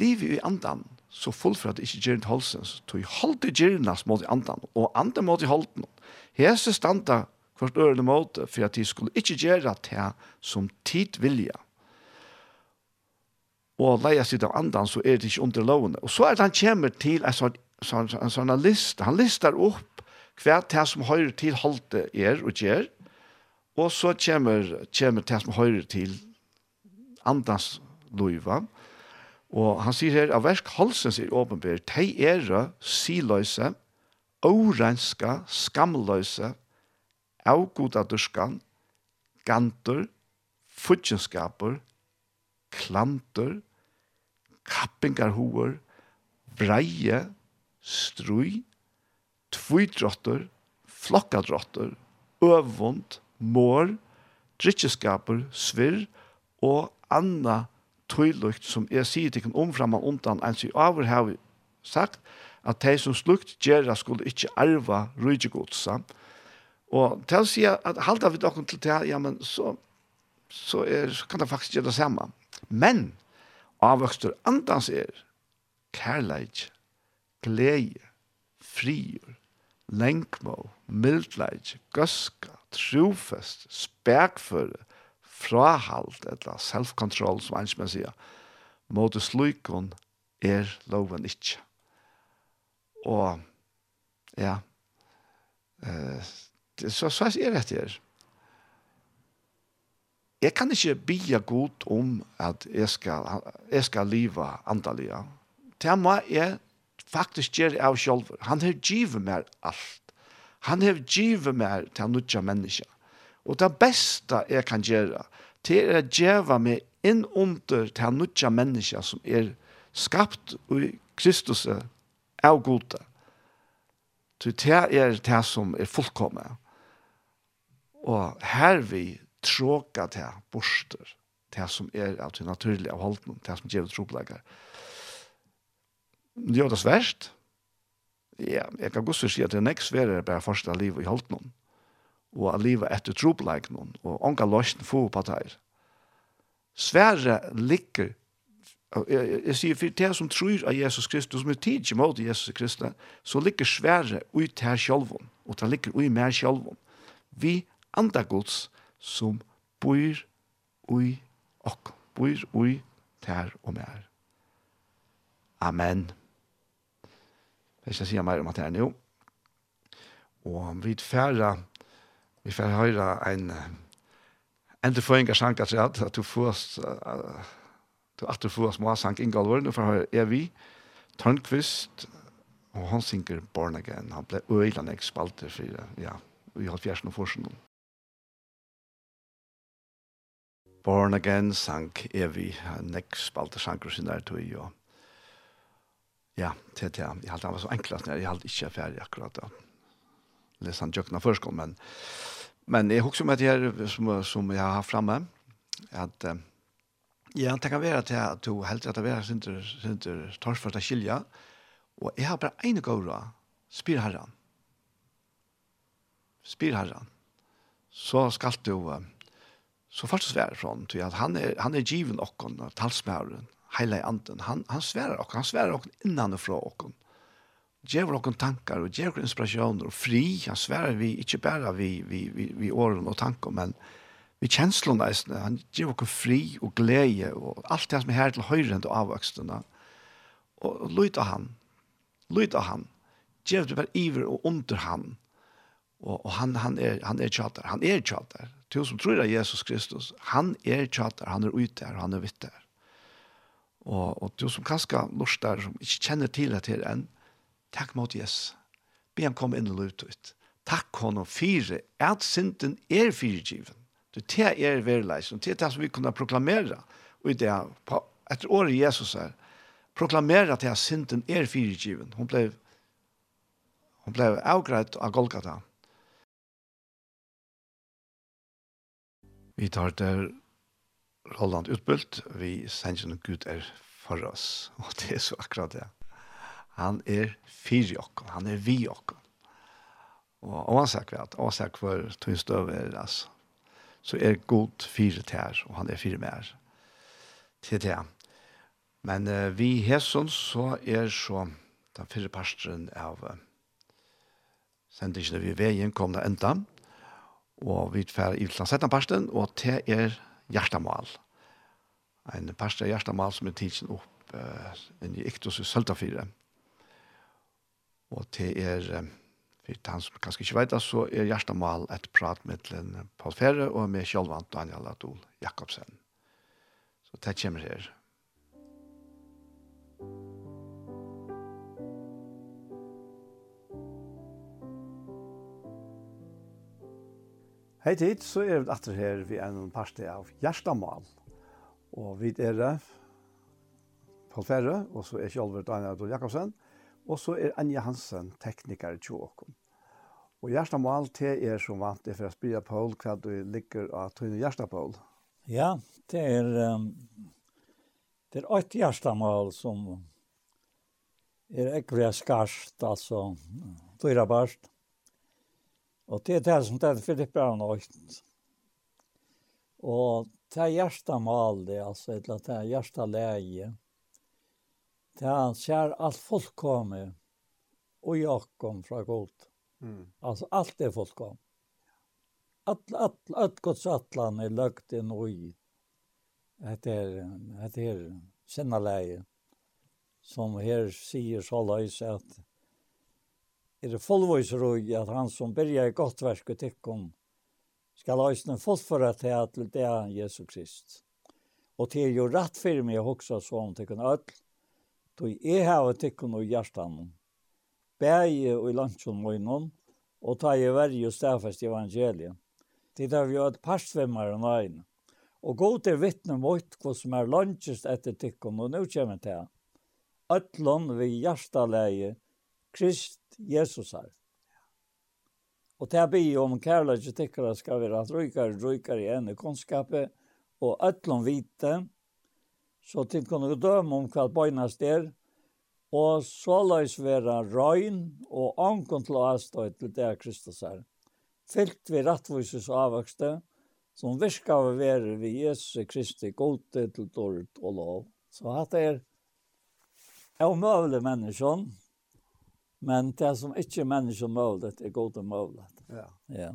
Liv i andan. Liv i andan så fullfra at det ikke gjør en halsen, så tog halte gjerne mot andan, og andan mot i halten. Hese standa kvart ørende måte, for at de skulle ikke gjøre det som tid vilja. Og leia sitt av andan, så er det ikke under lovene. Og så er det han kommer til en sånn, sånn, sånn list, han lister opp hva det som høyre til halte er og gjør, og så kommer, kommer det som høyre til andans løyva, og Og han sier her, av versk halsen sier åpenbær, «Tei er siløse, orenska, skamløse, avgoda durskan, gantur, fudgenskaper, klantur, kappingarhoer, breie, strui, tvydrotter, flokkadrotter, øvund, mår, drittjeskaper, svirr og anna tøylukt som jeg sier til om fram undan, enn som over har vi sagt, at de som slukt gjerra skulle ikke arva rydgjegodsa. Og til å si at halda vi dokken til det, ja, men så, så er, kan det faktisk gjøre det samme. Men avvøkster andans er kærleik, glede, frier, lenkmål, mildleik, gøska, trofest, spekføre, frahalt, eller self-control, som hans man sier, mot slukon er loven ikke. Og, ja, eh, så, så er det her. Jeg kan ikke bia godt om at jeg skal, jeg skal leve andalig. Det må jeg faktisk gjøre av selv. Han har givet meg alt. Han har givet meg til å nødja mennesker. Og det beste jeg kan gjøre, det er å gjøre meg inn under til nødja mennesker som er skapt i Kristus av gode. Så det er det som er fullkommet. Og her vi tråka til borster, det som er av til naturlig av holden, det som gjør troplegger. Det gjør det sverst. Ja, jeg kan godt si at det er nekst verre bare første liv i holden og a liva etter tropleiknun, og onga løsjen få på teir. Sverre ligger, jeg sier, for det som tror av Jesus Kristus, som er tidsi mot Jesus Kristus, så ligger sverre ut her sjolvun, og det ligger ui mer sjolvun. Vi andagods som bor ui ok, bor ui ter og mer. Amen. Jeg skal si mer om at det er nå. Og vi færre Vi får høre en enda få en sang at at du får du at du får små sang i Galvor får høre er vi Tørnqvist og han synger Born Again. Han ble øyla nek spalter for ja vi har fjersen og forsen Born Again sang er vi nek spalter sang sin der tog jo ja, til til, jeg halte han var så enklast, jeg halte ikke ferdig akkurat da läsa jökna förskolan men men jag husar med det som som jag har framme att ja, det kan vara till att du helt rätt att vara synter synter tar första skilja och jag har bara en gåva spyr herran spyr herran så skall du så fast svär från till att han är han är given och talsmären hela anden. Han han svär och han svär och innan och från och Gjev okkur tankar og gjev okkur inspirasjoner og fri, han sverar vi, ikkje bæra vi, vi, vi, vi åren og tankar, men vi kjenslene eisne, han gjev okkur fri og glede og alt det som er her til høyre enn avvøkstene. Og, og lyt av han, lyt av han, gjev det bare iver og under han, og, og han, han er, han er tjater, han er tjater. Til som tror av Jesus Kristus, han er tjater, han er ute her, han er vitt her. Og, og til som kanskje lort der, som ikke kjenner til det til enn, Takk mot Jesus. Be han komme inn og løt ut. Takk honom fire, at synden er firegiven. Du, det er verileisen, det er det som vi kunne proklamere, og det er, på, etter året Jesus er, proklamere til at synden er firegiven. Hun ble, hun ble avgreit av Golgata. Vi tar der Roland utbult, vi sender noen Gud er for oss, <laughs> og det er så akkurat det han er fyri okkur, han er vi okkur. Og åsak vi at, åsak for støv er, altså, så er god fyri tær, og han er fyri mer. Til det. Men uh, vi hesson så er så den fyrre parstren av uh, sendingene vi veien kom det enda, og vi tver i utlandsetten parsten, og det er hjertemål. En parst er hjertemål som er tidsen opp uh, i Iktus i Søltafire. Og det er, for han som kanskje ikke vet det, så er hjertemål et prat med Paul Ferre og med Kjølvand Daniel Adol Jakobsen. Så det kommer her. Hei tid, så er vi atter her vi er en parste av Gjerstamal. Og vi er Paul Ferre, og så er Kjølvand Daniel Adol Jakobsen. Og så er Anja Hansen tekniker i Tjåkon. Og hjertet må alltid er som vant det for å spille Paul hva du ligger av tøyne hjertet,
Ja, det er, um, det er et mål som er ekve skarst, altså tøyre barst. Og det er det som det er Filippe har nøyt. Og det er mål det er altså et eller annet hjertelæge. Det han alt folk kommer, och jeg kom fra godt. Mm. Alltså allt är kom. Allt allt allt godt atlan är lagt i och i. Det är det är sina leie som her säger så lös at är det fullvois roj att han som börjar i gott og tikkum skal ska lösna til till det är Jesus Krist. Och til är ju rätt för mig också så om tyckon öll Då jeg har tikkun og hjertan. Bæg og i landsjon møynon, og ta i verje og stafest evangeliet. Det har vi har et parsvimmer og nøgn. Og gå til vittne mot hva som er landsjest etter tikkun, og nå kommer til her. Øtlån vi hjertaleie, Krist Jesus her. Og til er be om kærlighet til tikkere skal være at rykere, rykere i ene kunnskapet, og øtlån vite, så til kunne døme om hva bøgnast er, og så løs være røyn og ankon til å avstå til det Kristus er. Fylt vi rettvises avvokste, som virka å være ved Jesus Kristi gode til dårlig og lov. Så hatt er omøvelig menneskjon, men det som ikke menneskjon møvlet er gode møvlet. Ja. Ja,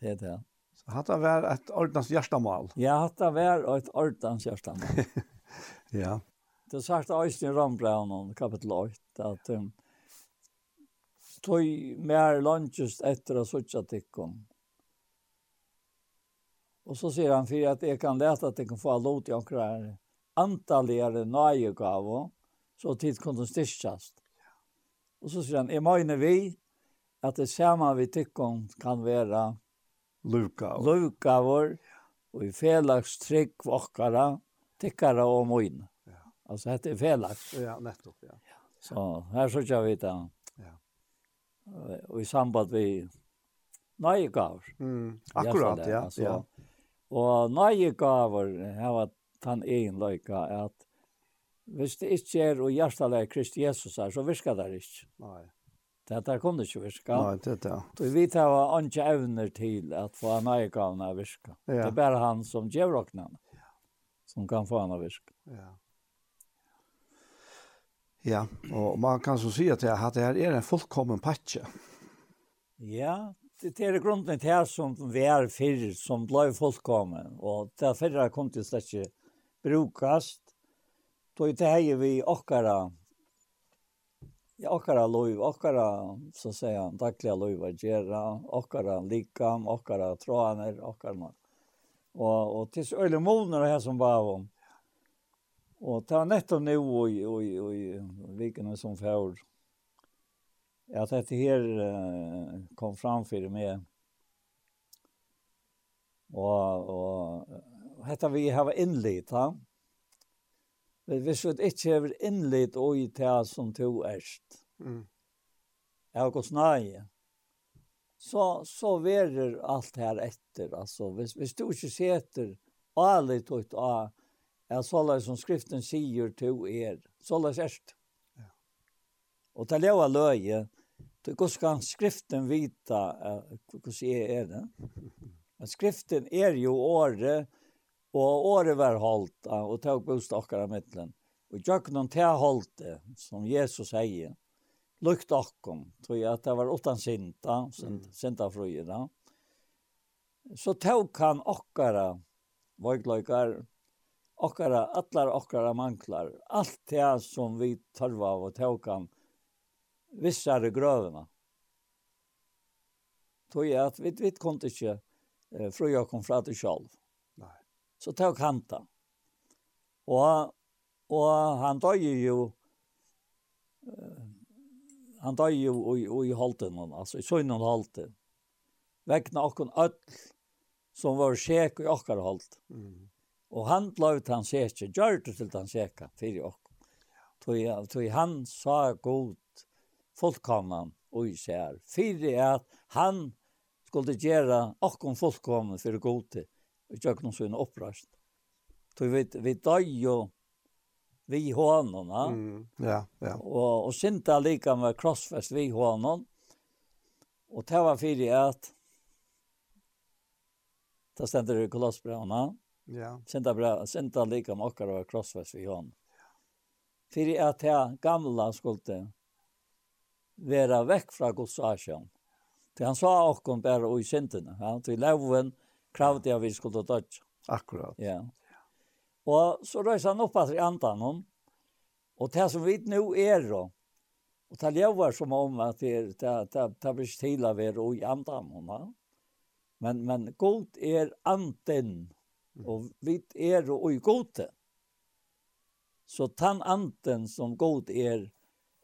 det er det.
Så hatt det vært et ordens hjertemål.
Ja, hatt det vært et ordens hjertemål. <laughs>
ja.
Det sagt eisen i Rambraunen, kapitel 8, at um, tog mer lunches etter å sutja tikkum. Og så sier han, for at jeg kan lete at jeg kan få lot i akkurat antalligere nøyegave, så tid kunne styrkjast. Og så sier han, jeg mener vi, at det samme vi tikkum kan være lukavor, og i felagstrygg vokkara, tikkare og moin. Ja. Altså det er felakt.
Ja, nettopp, ja.
Så her så jag vi det. Ja. Og i samband vi nej gav.
Mm. Akkurat, ja.
Altså, ja. Og nej gav här var han egen løyka, at Hvis det ikke er og hjertelig er Kristi Jesus her, så virker det ikke. Nei. Det Dette kunne ikke virka.
Nei, det er det.
Vi tar ikke evner til at få nøyegavene virka. Ja. Det er bare han som gjør åknene som kan få henne virke.
Ja. Ja, og man kan så si at det, at det her er en fullkommen patje.
Ja, det er grunden til det som vi er fyrir, som ble fullkommen, og det er fyrir kom til slett ikke brukast, då det här vi okkara, ja okkara lov okkara, så att säga dagliga lov att göra okkara likam okkara trånar åkara något Og, og til så øyne måneder her som var om. Og ta netto nu och och och i vikene som fjord. At dette her uh, kom fram for meg. Og, og dette vi har innlitt, ha? Men hvis vi ikke har innlitt og i det som to erst. Mm. Jeg har gått så så verer allt här efter alltså hvis hvis du ikke sätter alle ut a är så som skriften sier to er så läs erst. Ja. Och ta leva løye det går ska skriften vita hur ser är det? <laughs> Men skriften är ju åre och åre var halt och tog bostakkar i mitten. Och noen til holdt halt som Jesus säger lukt okkom, tror jag att det var utan sinta, sinta fröjda. Så tog han okkara, våglökar, okkara, atlar okkara manklar, allt det som vi törva av och tog han vissare grövna. Tror jag att vi, vi kunne inte eh, fröja kom fra det själv. Nej. Så tog han det. Och, och han dög ju han dör jo i i halten altså, i søgnen halten. Vekna okken öll som var sjek i okkar halt. Mm. Og han lovt han sjek, gjorde til han sjek, fyrir och. Tog tog han sa god folkkomman og i sär. För at han skulle göra och kom fyrir för gode. Och jag kunde opprast. en upprast. Vi vi dör jo vi honom. Ja, mm.
ja. ja.
og och synta like med crossfest vi honom. Og det var at att det ständer i kolossbrevene. Ja. Synte bra, synte like med okker og crossfest vi honom. För at det gamla skulle være vekk fra Guds asjan. Det han sa åkom bara i syntene. Ja? til leven kravde jeg vi skulle dødge.
Akkurat.
Ja. Og så røyser han opp at i andan om. Og det som vi nu er då, og det lever som om at det, det, det, det blir til å være i andan om. Men, men god er anden, og vi er og i gode. Så tan anden som god er,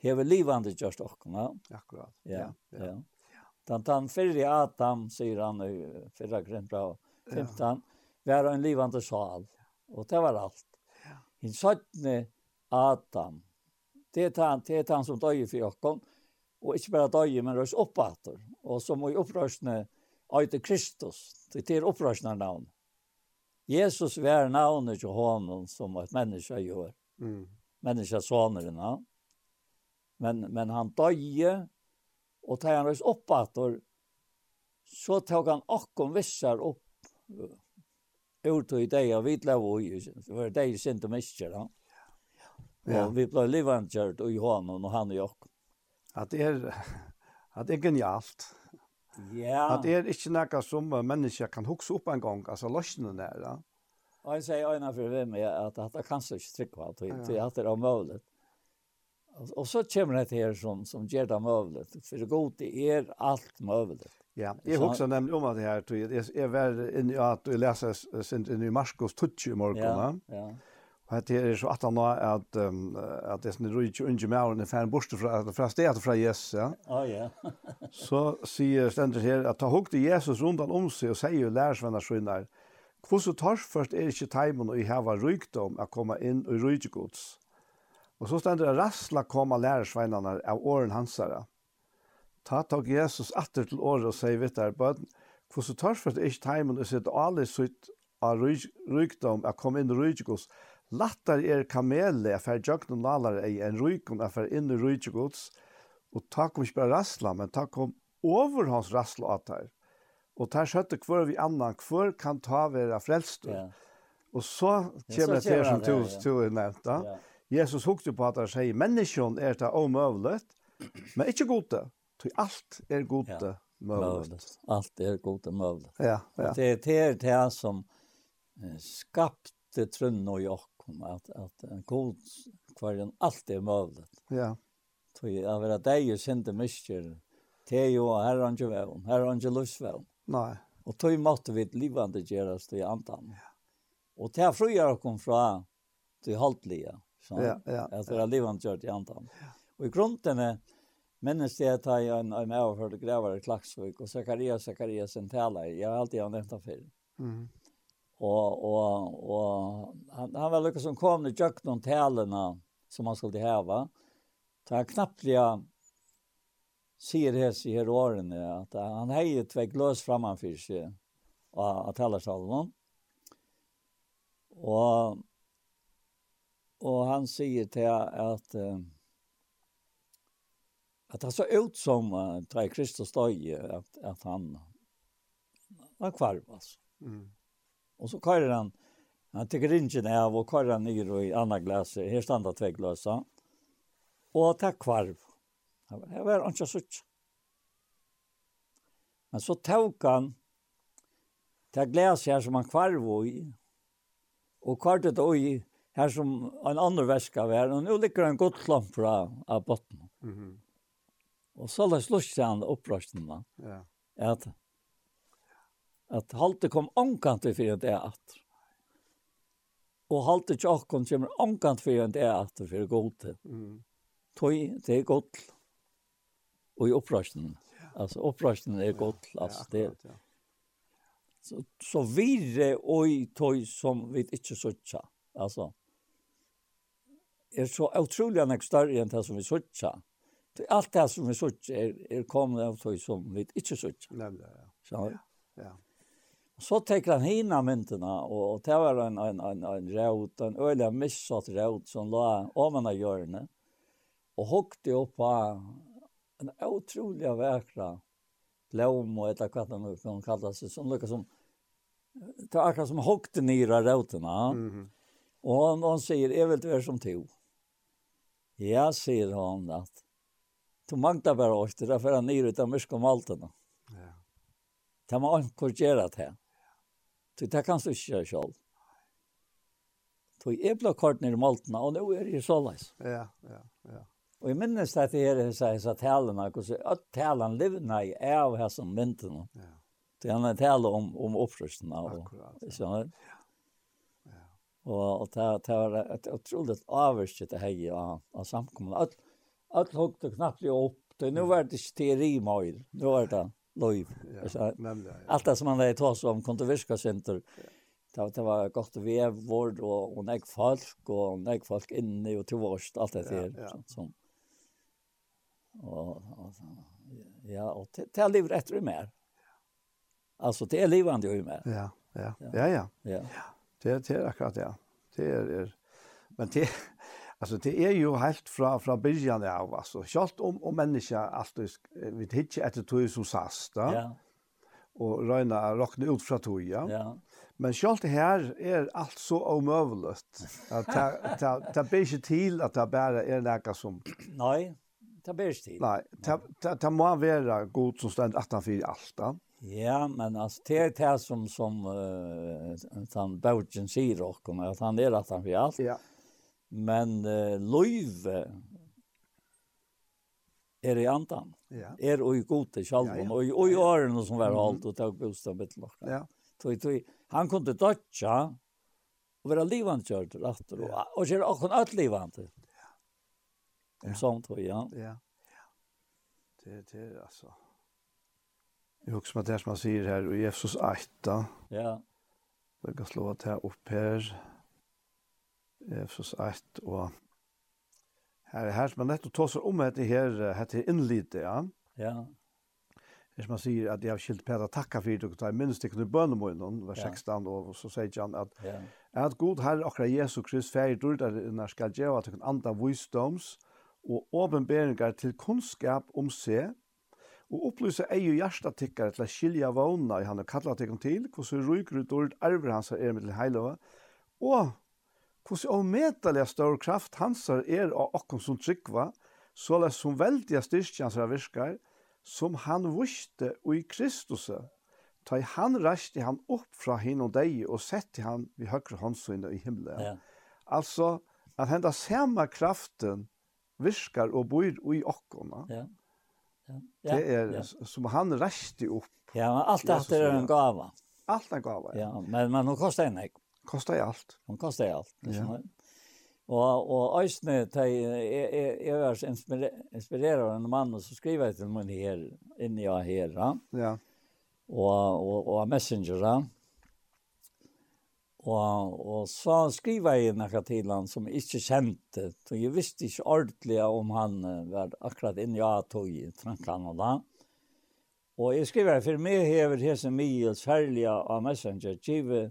hever livande gjørst okkona.
Akkurat,
ja. ja. ja. ja. Den, tan fyrir Adam, sier han i fyrra grunn 15, var en livande sal. Ja Og det var alt. Ja. Hinn søttene Adam. Det er han, det er han som døg for jokken. Og ikke bare døg, men røys oppater. Og så i opprørsene øyde Kristus. Det er opprørsene navn. Jesus var navnet til honom som et menneske gjør. Mm. Menneske soneren. Men, men han døg, og tar han røys opp så tok han akkom vissar opp ut i det jag vet lov och det var det jag inte mest då. Ja. Och vi blev livantjärt och Johan och han och jag.
Att det är att det är genialt.
Ja.
Att det är inte något som människa kan huxa upp en gång alltså lösnen där. Ja.
Och jag säger ena för vem är att att det kanske inte tryck på att det är att det är omöjligt. Och så kommer det här som som ger det möjligt. För det god det är allt möjligt.
Ja, jeg husker nemlig om at det her, tror jeg, jeg var inne i at jeg leser sin inn i Marskos Tutsi i morgen,
ja, ja.
og det er så at han nå at, um, at det er sånn rydde unge med årene fra en fra, fra stedet fra Jesus, ja.
Oh, ja. <laughs>
så sier Stenders her at ta hukte Jesus rundan om seg og sier lærersvenner skjønner. hvordan torsførst er ikke teimen og i heva rykdom å komme inn og rydde gods. Og så stender det rassla koma lærersvennerne av åren hansere. Ta tog Jesus atter til året og sier vitt der, bøten, hvordan tar for det ikke teimen og sitt alle sitt av rykdom, å komme inn i rykgods, lattar er kamele, at fer jøgnen lalar ei, en rykon, at fer inn i rykgods, og ta kom ikke bare rassla, men ta kom over hans rassla at her. Og ta skjøtte hver vi annan, hver kan ta være frelst.
Ja.
Og så kommer det til som to,
ja.
to er nevnt da. Jesus hukte på at han sier, menneskjon er det omøvlet, men ikke god. Tog allt är er gott
ja, möjligt. Allt är er gott möjligt.
Ja, ja.
Det är det är det som skapte trunn och jag att att en god kvarn allt är möjligt.
Ja.
Så jag var att det ju synte mycket. Det är ju här han ju väl. Här han ju lusväl.
Nej.
Och tog måtte vi livande göras i antan. Ja. Och det fröjar kom från till haltliga. Så,
Ja, ja.
Att det är livande gjort i antan. Och i grunden är Minnes det att jag en en överförd grävare i Klaxvik och Sakarias Sakarias en tälare. Jag har alltid han detta för.
Mm.
Och och och han han var lykkes som kom när tjøkken någon tälarna som han skulle häva. knappt ja, ser det i her årene att han heier två glas framför seg av tälarsalen. Och och han säger till att at det så ut som uh, tre Kristus døg, att, att han var kvarv alltså.
Mm.
Och så kör han han tycker inte när av och kör han ner i andra glas här stannar två glas och ta kvarv. Det var inte så Men så tog han det glas här som han kvarv i och kvartet i här som en annan väska var och nu ligger en gott klamp fra av botten.
Mm
-hmm. Og så la slåss han opprøsten da.
Ja.
At, at halte kom omkant for det at. Og halte tjokken kommer omkant for det at for god
til. Mm.
Tøy, det er godt. Og i opprøsten. Ja. Altså opprøsten er godt. Ja, altså, det,
ja.
Så, så virre og i tøy som vi ikke søtja. Altså, er så utrolig enn jeg større enn det som vi søtja. Mm allt det som vi såg är är kommer av tog som vi inte såg.
Nämligen ja.
Så
ja.
Så tar han hina mynterna och, och det var en en en en rot en öliga missat rot som la ovan av hjörne och hukte upp på en otroliga vackra blom och ett vad de kan kalla sig som lukar som det är akkurat som hukte ner av rotorna.
Mm.
Och han, han säger, jag vill vara som tog. Ja, säger han att Du mangta bara oss åter, där för han är utan mysk om allt.
Ja.
Det må inte korrigerat här. Du det kan du ikke gjøre selv. Så jeg ble kort ner i malterna och nu är det så leis.
Ja, ja, ja.
Og jeg minnes at det er det så talene, talarna, at talene att talan livna i av här som mynten.
Ja.
Det handlar tale om, om uppfrösterna.
Akkurat. Ja. Ja.
Og, og det, det var et utrolig avvärst det här av, av samkomna. Allt Allt högt det knappt upp. Det nu var det teori mail. Nu var det lov.
Ja, nämligen.
Allt det som man hade tagit om kontroverska center. Det det var gott och och och näck folk och näck folk inne och till vårst allt det där
ja,
ja. som och ja och det det rätt efter mer. Alltså det är livande ju mer.
Ja, ja. Ja, ja.
Ja.
Det det är akkurat ja. Det är men det Alltså det är ju helt från från början av alltså självt om om människa alltid vi hittar ett tog som sast då.
Ja.
Och röna rockna ut från tog ja.
Ja.
Men självt här är allt så omöjligt. Att ta ta ta bättre till att det bara är något som
Nej, ta bättre till.
Nej, ta ta ta må vara god som ständ 18 allt då.
Ja, men alltså det är det som som uh, han Baugen säger och att han är att han för allt.
Ja.
Men uh, løyve er i andan.
Ja.
Er og i gode sjalvun,
ja, ja.
og i, og i årene som var holdt og tog bostad mitt lokka.
Ja.
Tui, tui. Han kunde døtja og være livant kjørt rattur, ja. og, og kjøre okkon alt livant.
Ja.
Om sånt, ja.
Ja. ja. Det, det, altså. Jeg husker meg det som han sier her, i Efsos 8,
ja.
Det kan slå at jeg opp her, ja Efsos 1, og her er her som man nettopp tåser om etter her, etter innlite, ja.
Ja.
Hvis man sier at jeg har skilt Peter takka for det, og jeg minst det kunne bøne med noen,
vers
16, og så sier han at,
ja.
at god herre akkurat Jesu Krist feir dårlig er når skal gjøre at han andre visdoms og åpenberinger til kunnskap om seg, og opplyse ei og hjertetikkere til å skilja vågna i han og kalla tikkene til, hvordan ryker ut dårlig arver hans er med til heiløve, og Hvordan avmetelig større kraft hans er av okken som tryggva, så lest som veldige styrke hansar virker, som han vuste og i Kristus, ta i han reiste han opp fra hin og deg og sette han vid høyre håndsøyne i himmelen.
Ja.
Altså, at henda samme kraften virkar og bor i okkona.
Ja. Ja. ja.
Det er
ja.
som han reiste opp.
Ja, men alt det er en gava.
Alt en gava, ja.
ja men, men hon kostar en ek.
Kostar ju allt.
Hon kostar ju
allt.
Ja. Ja. Och och Ösne te är är inspirerad av en man som skriver till mig här inne jag här. Ja.
ja.
Och och och messenger. Ja. Og, og så skriver jeg noe til han som jeg ikke kjente, Så jeg visste ikke ordentlig om han var akkurat inn i tog i trankene da. Og jeg skriva for meg hever hese mye særlig av Messenger, give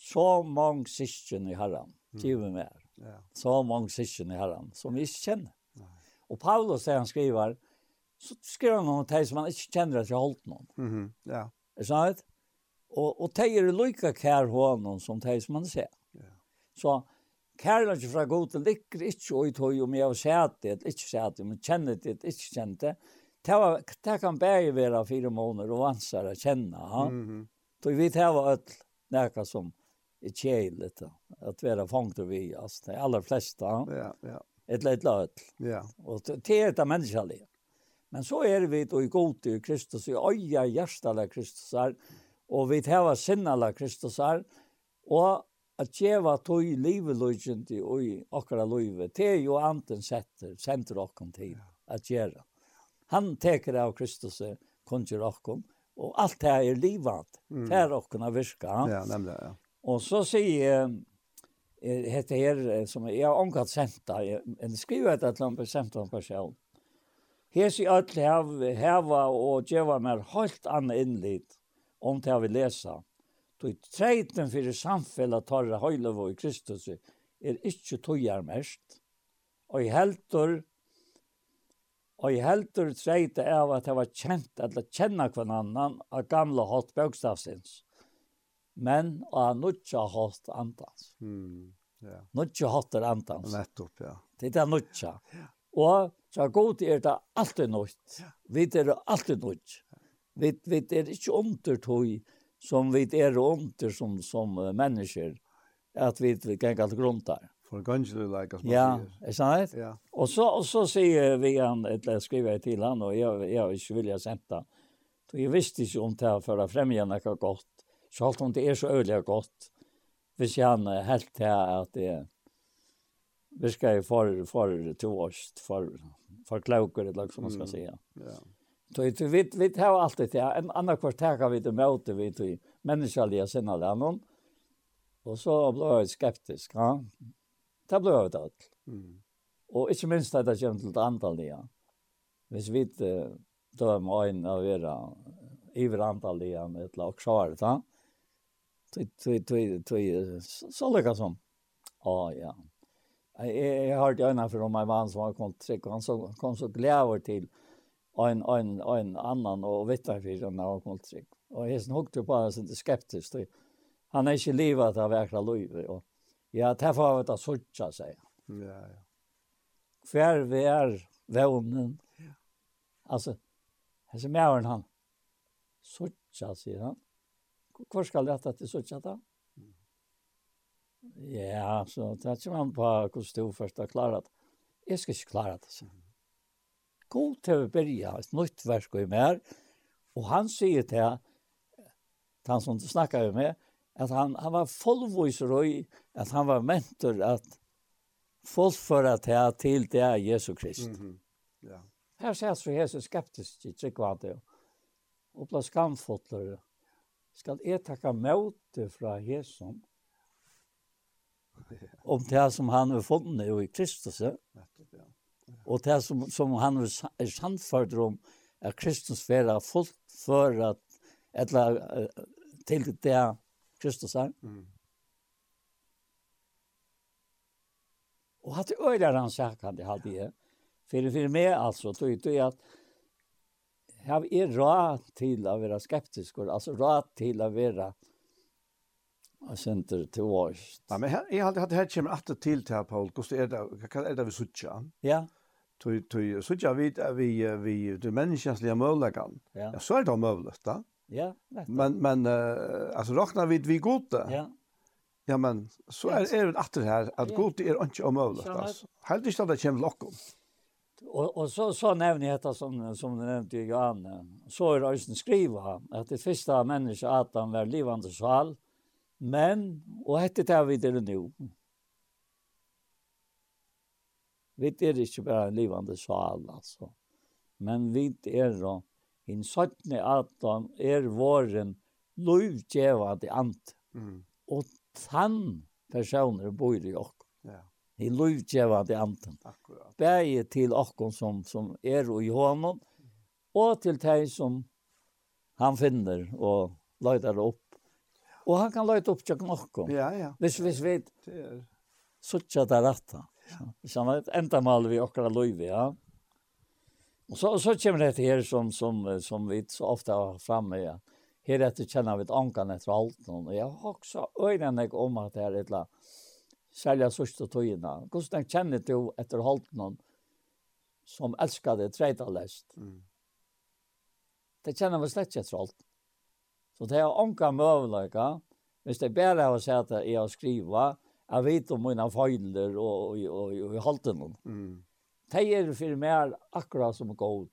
så mange syskjen i herren, skriver mm. mer.
Ja.
Så mange syskjen i herren, som vi ikke kjenner. Og Paulus, det han skriver, så skriver han noen de som han ikke kjenner at jeg holdt noen.
Mm ja.
Er sant? Og, og de er lykke kær hånden som de som han ser.
Ja.
Så kærlighet fra god til ligger ikke og i tog om jeg har sett det, ikke sett det, men kjenner det, ikke kjenner det. Det, var, det kan bare være fire måneder og vansere å kjenne. Ja?
Mm -hmm.
Så vi tar var ødel, noe som kjeligt att vara fångt och vi alltså de allra flesta ja
ja.
Ett litet lätt
ja.
Och det är det mänskliga men så är vi då i god i Kristus i öja Kristus Kristusar och vi täva sinnala Kristusar och att geva tog livelöjent i oj akra löve det är ju anten sätter center och kontin att göra han teker av Kristus konjer och och allt det här är livat. Mm. Det här och av virka.
Ja, nämligen, ja.
Og så sier jeg, heter her, som jeg har omgått senta, en skriver et eller annet sendt om person. Hes i öll hev, heva og djeva mer helt annet innlitt om det vi lesa. Tog treiten fyrir samfella tarra høylevo i Kristus er ikke tøyar mest. Og i helter, og i helter treite av at det var kjent, eller kjenna hver annan av gamla hatt bøkstavsins men av nutja hatt andans.
Mm, ja.
Nutja hatt er andans.
Nettopp, ja.
Det er nutja. Ja. Og så god er det alltid nutt. Ja. Vi er alltid nutt. Vi, vi er ikke undertøy som vi er under som, som uh, mennesker, at vi, vi kan grunn der.
For gønnselig leik, som man
ja,
sier.
Ja, er sant?
Ja.
Og så, og så sier vi han, eller skriver jeg til han, og jeg, jeg har ikke vilja senta. Så jeg visste ikke om det her for å fremgjøre noe godt så alt om det er så øyelig godt, hvis jeg han helt til at det vi skal jo for, for to års, for, for klauker, eller som man skal si.
Ja.
Så vi, vi, vi tar alltid til, en annen kvartal kan vi til møte, vi til menneskelige sinne av noen, og så ble jeg skeptisk, ja. Det ble jeg alt.
Mm.
Og ikke minst at det kommer til det antall, ja. Hvis vi dømer øynene av å være iver antall, ja, et lag svaret, ja. Mm tui tui tui så lika som. Ja ja. Jeg har hört ena for om en mann som har kommit trick han så kom så glæver til en en en annan och vittna för han har kommet trygg. Og jeg sen hukt på oss inte skeptisk. Han er ikke livet av verkla liv og ja det har vi det såcha sig.
Ja ja.
Hver vi er vevnen, Ja. Alltså, här som är han. Såcha sier han hvor skal jeg til Suttja da? Ja, så det er ikke man på hvordan du først har klaret det. Jeg skal ikke klare det, så. God til å begynne, et nytt versk i mer, og han sier til han som du snakker med, at han, han var fullviser og at han var mentor at fullføre til, til det er Jesus Krist. Mm -hmm. ja. Her ser jeg så Jesus skeptisk i tryggvandet, og ble skamfotler, skal jeg takke møte fra Jesus om det som han har funnet i Kristus. Og det som, som han er sannført om at Kristus være fullt for at eller til det Kristus er. Mm. Og hatt øyler han sagt han det hadde jeg. For, for meg altså, tog jeg at har er råd til å være skeptisk, altså råd til å være Jeg senter til oss.
Ja, men her, jeg har alltid hatt det her kommer alltid til til, Paul, hvordan er det, hva er det vi suttjer?
Ja.
Tui, tui, suttjer vi, vi, vi, du menneskjenslige møvleggen. Ja. ja, så er det møvlet, da.
Ja, nettopp.
Men, men, uh, altså, råkner vi vi gode. Ja. Ja, men, så er, er det alltid her, at ja. gode er ikke omøvlet, altså. Helt ikke at det kommer lokken. Ja.
Och och så så nämner jag detta som som du nämnde i Johanne. Så är det ju skriva att det första människa Adam var livande själ, men och hette det vi det nu. Vi är inte bara en livande själ alltså. Men vi är då in sådne Adam är våren lovgevande ant. Mm. Och han personer bor i oss. Ja i lovgjevande anden. Akkurat. Bæge til okkon som, som er og i hånden, og til deg som han finner og løyder opp. Og han kan løyde opp til okkon.
Ja, ja.
Hvis, hvis vi suttja der rett, Ja. Så han enda mal vi okkara løyve, ja. Og så, så kommer det her som, som, som vi så ofte har framme, ja. Her etter kjenner vi et ankan etter alt. Og jeg har også øynene om at det er et eller annet særlig sørste tøyene. Hvordan kjenner du etter holdt noen som elsker det tredje lest? Mm. Det kjenner vi slett ikke etter holdt. Så det er ånka møveløyga, hvis det bare har sett at jeg har skrivet, jeg vet om mine feiler og, og, og, og, og holdt noen. Mm. Det er for meg akkurat som godt.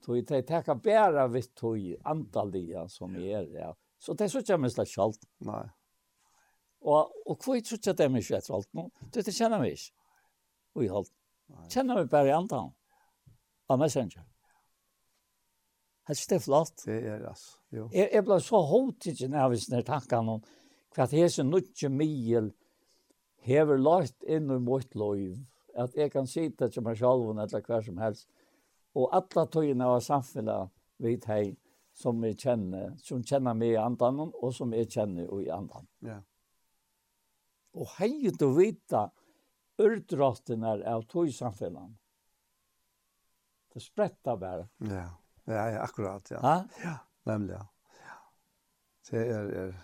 Så det tenker bare vitt tog antalliga som är er, ja. Så det er så kommer slett skalt.
Nej.
Og, og hva jeg tror ikke at jeg mye etter alt nå, det kjenner vi ikke. Og i alt. Kjenner vi bare i antall. Av Messenger. Det er ikke flott.
Det er det, altså.
Jeg, jeg ble så håndt ikke når jeg visste tankene om hva det er så nødvendig mye hever lagt inn i mitt liv. At jeg kan si det til meg selv eller hver som helst. Og alle togene av samfunnet vet jeg som jeg kjenner, som kjenner meg i andan, og som jeg kjenner i andan.
Ja.
Yeah og hei til å vite ørdrottene av tog samfunnet. Det spretter bare.
Ja, ja, ja akkurat, ja.
Ha?
Ja, nemlig, ja. Det er, er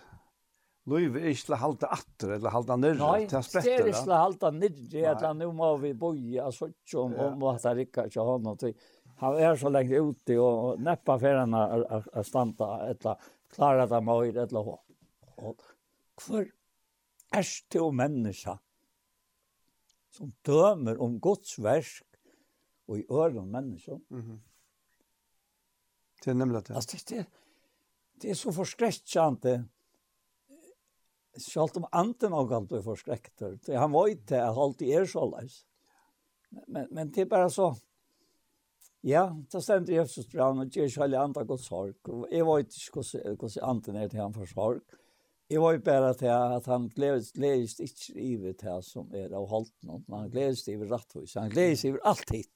Løyv er ikke til å halte atter, eller halte nirre,
Nei, til å sprette det. Nei, det er ikke til å halte nirre, eller nå må vi bo i, altså ikke om, om at det ikke er ikke hånd og ting. Han er så lenge ute, og neppa ferien er standa, eller klara det med høyre, eller hva. Og hver erst til menneska som dømer om Guds versk og i øren menneska. Mm -hmm.
Det er nemlig det.
Altså, det, det, det er så forskrekkjande Sjalt om anten og alt er forskrekter. Han var ikke at alt er så løs. Men, men det er bare så, Ja, det stendte Jesus brann, og Gjersh heilig andre gott sorg. Jeg var ikke hvordan anten er til han for sorg. Jeg var jo bare til at han gledes, gledes ikke iver til som er av holden, men han gledes iver rettvis. Han gledes iver alt hit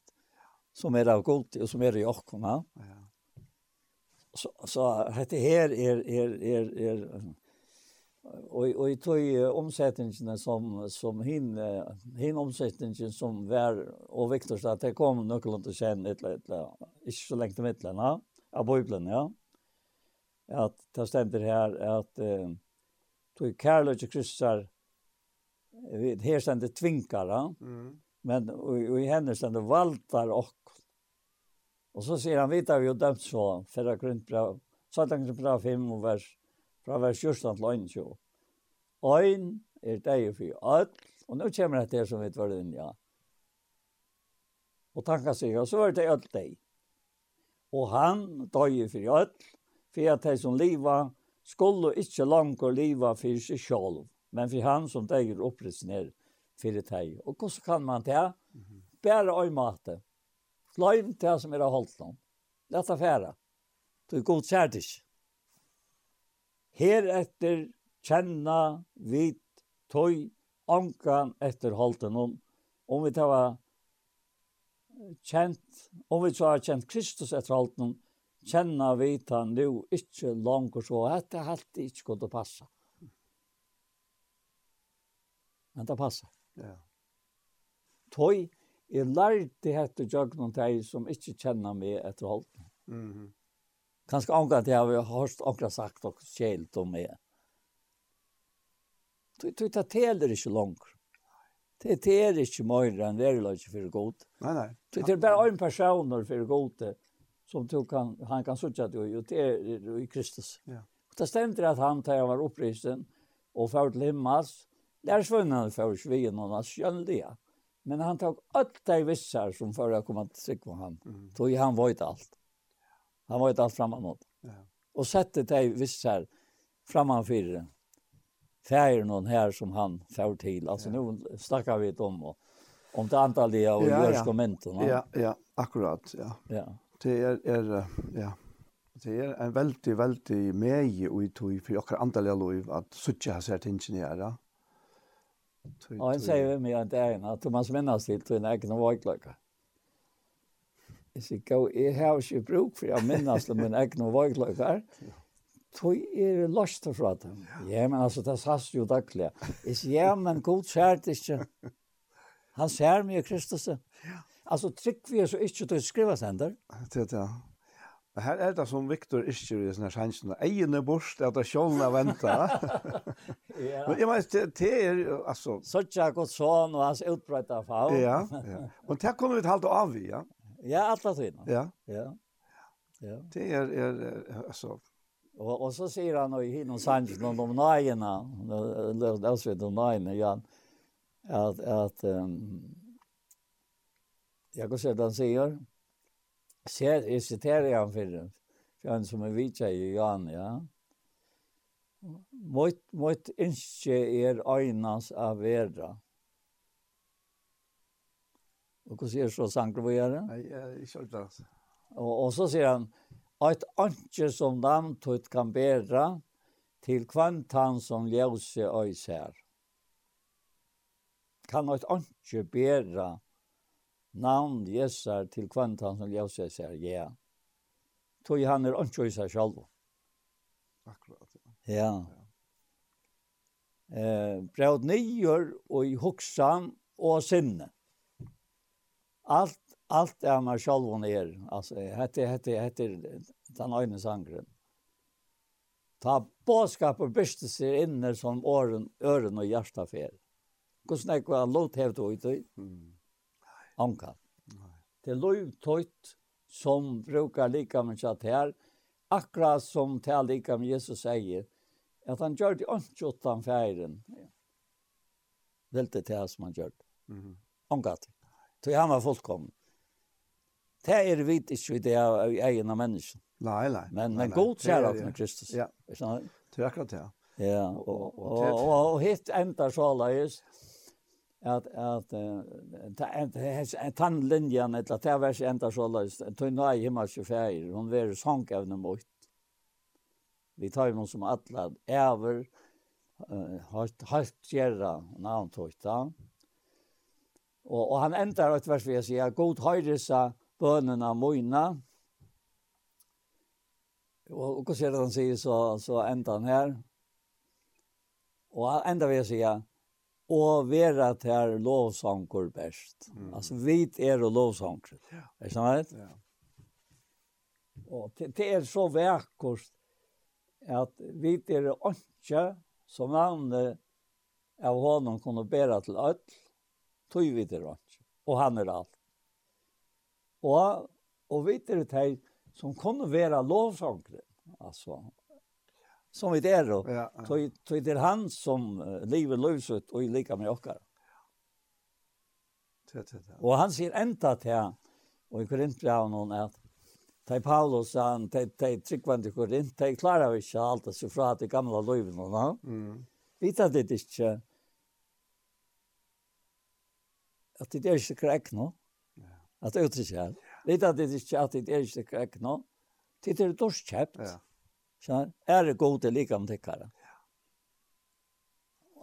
som er av godt og som er i okkona. Ja. Så, så dette her er, er, er, er og, og i tog omsetningene som, som hin, hin omsetningen som var, og Victor sa at det kom nøkkelen til kjenne et eller annet, ikke så lenge til midtelen, av Bibelen, ja. At det stender her at, uh, Då är kärlek och kryssar här stände tvinkar. Mm. Men och, i henne stände valtar och. Och så ser han vita vi har dömt så. Förra grundbra. Sattan bra så att han bra fem och vers. Fra vers 14 til 21. Ein er deg for all. Og nå kommer det her som vi var inne, ja. Og tanka sig, og så var det all deg. Og han døg for all. For at de som liva, skulle ikke langt liva for seg selv, men for han som deger oppritsner for det her. Og hvordan kan man det? Bare øymate. Gleim det som er holdt noen. Dette fære. Det er god kjærtig. Heretter kjenna vit tøy ankan etter holdt noen. Om vi tar kjent, om vi tar kjent Kristus etter holdt noen, kjenna vita nu ikkje langt så at det alltid ikkje kunne passa. Men det passa. Ja. Tøy, jeg lærte hette jøgnen til som ikke kjenner meg etter holdt. Mm -hmm. Kanskje angra jeg har hørt akkurat sagt og kjelt om meg. Tøy, tøy, det teler ikke langt. Det er ikke mer enn verilag for god.
Nei, nei.
Det er bare en person for god som du kan, han kan sutja du i, det er i Kristus. Ja. Det stemte at han tar var oppristen og fyrt limmas, der svunnen for svien og han skjønlige. Men han tog alt de vissar som før jeg kom til trygg på han. Mm. Tog han vajt alt. Han var alt framan mot. Ja. Og sette de vissar framan fyrir. Färger någon här som han fyrt till. Alltså ja. nu snackar vi om, om det antallet av ja,
ja. Ja, ja, akkurat, ja.
Ja
det er, er ja, det er en veldig, veldig megi og i tog for okkar andalega lov at suttje har sett ingeniera.
Ja, han sier vi med at det er en, at man minnes til til en egen vågløkka. Jeg sier, gå, jeg har ikke bruk for jeg minnes til min egen vågløkka. Tog er løst fra dem. Ja, men altså, det sast jo daglig. Jeg sier, ja, men god skjært ikke. Han ser i Kristus. Ja. Alltså tryck vi så inte det skriva sänder.
Det det. Men här är det som Viktor Ischir i såna chansen. Ejne borst att det själva vänta. ja. Men jag måste te är alltså
så jag gott så och hans utbredda fall.
Ja, ja. Men det kommer vi ett halvt av vi,
ja. Ja, alla tiden.
Ja.
Ja.
Ja. Det är är alltså
Och, och så säger han och hinner sanningen om de najerna, lösvet de najerna, ja, att, att um, jag går sedan säger ser är citerar han för den han som är vitsa i Jan ja mot mot inske er einas av vera Och hur ser så sankar vad gör det?
Nej, jag kör
Och och så säger han att anke som dam tot kan bära till kvantan som ljuse öjs ser. Kan ett anke bära navn jesar til kvantan som ljøse seg, ja. Tog han er ikke i seg selv.
Akkurat, ja.
Ja. Eh, braut nyer og i hoksan og sinne. Alt, alt er meg selv og ned. Altså, hette, hette, hette, den øyne sangren. Ta bådskap og byrste seg inne som åren, øren og hjertet fer. Hvordan er det å låte hevde ut i? Mm ankan. Det lov tøyt som brukar lika med chat här. Akkurat som till lika med Jesus säger att han gör det inte utan färden. Väldigt det som han gör. Mm. Ankat. Så han var fullkomlig. Det er vi ikke det av egen av mennesken.
Nei, nei.
Men, men god kjære av Kristus.
Ja, det er akkurat det.
Ja, og, og, og, og, og hitt enda så allerede at at at han linjan ella ta vers enda så løst to nå i himmel 24 hun ver sank av dem mot vi tar jo som alla över har halt gera namn tøkta og og han enda et vers vi sier god høyresa bønene moina og og hva ser han sier så så enda han her. Og enda vi sier og vera til lovsanger best. Mm. Altså, vit er og lovsanger. Ja. Er det right? Ja. Og det, er så verkost at vit er ikke som navnet av honom kunne bæra til öll, tog vi det ikke. Og han er alt. Og, og vi er det som kunne være lovsangren. Altså, som vi er då. Ja, ja. Så, det er han som uh, lever löset och är lika med oss. Og han sier enda til han. Och i Korintbrevet hon at Tai Paulus sa han tai tryggvande tryggvandi Korint tai vi við alt at sufra at gamla løvin og no. Mm. Vita det ikkje. At det er ikkje korrekt no. Ja. At det er ikkje. Vita det ikkje at det er ikkje korrekt no. Det er dorskjapt. Ja. Så är det god till lika om Altså,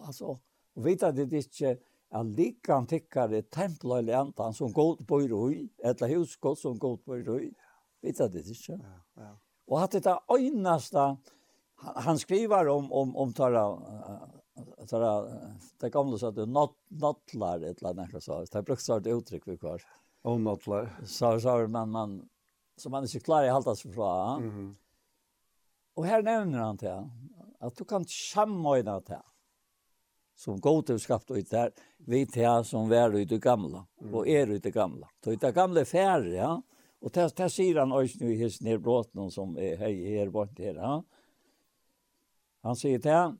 Alltså, och vita det ikke att like om tikkere tempel eller antan som god på i, eller husgård som god på i. Vita det ikke. Ja, ja. Och at det er øyneste, han skriver om, om, om tara, tara, det gamle så at det nattlar et eller annet, så. Det brukar så ett uttryck vi kvar.
Om nattlar.
Så, så, men man, som man inte klarar i halte seg fra. Mm -hmm. Og her nevner han til at du kan samøyne til som godt til skapt ut der, vi til som er ut i gamla, og er ut i gamla. Så ut i gamla færre, ja. Og det, det sier han også nu i hans nedbråten som er hei her bort her, ja. Han sier til,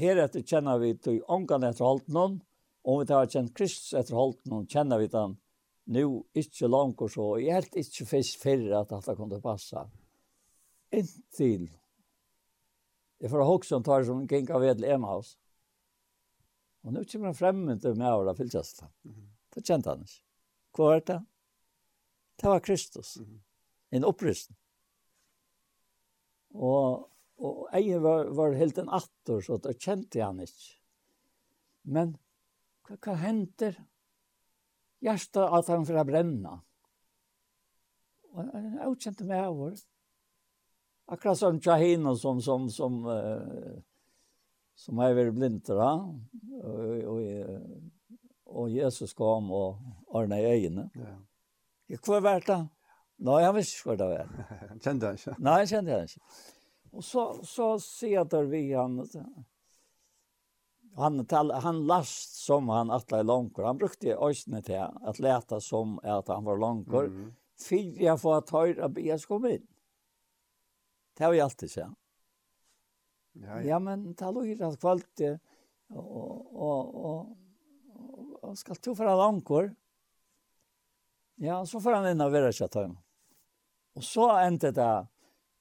her etter kjenner vi til ångan etter holdt noen, om vi tar kjent Kristus etter holdt noen, kjenner vi den nu ikke langt og så, jeg helt ikke fisk fyrre at dette kunne passa. Inntil Jeg får hokse om tar som gikk av edel vedel Emhaus. Og nå kommer han fremmende til meg og da Mm han. Det kjente han ikke. Hva var det? Det var Kristus. Mm -hmm. En opprystning. Og, og jeg var, var helt en atter, så det kjente han ikke. Men hva, hva henter? Hjertet at han får brenne. Og jeg kjente meg over. Akkurat som Chahino som som som uh, som har varit blindra Og, og, og Jesus kom och i øynene. Ja. Jag hva vart det. Nei, han visste hva det var. <laughs>
kjente han
inte. Nej, kjente han ikke. Og så så sier vi han han tal han last som han atla i långkor. Han brukte ösnet till att läta som att han var långkor. Mm. jeg få att höra att jag kom in. Det har vi alltid sett. Ja, ja. ja, men ta lukket at kvalt og, og, og, og, skal to for alle. Ja, så får han inn og være kjøtt hjemme. Og så endte det,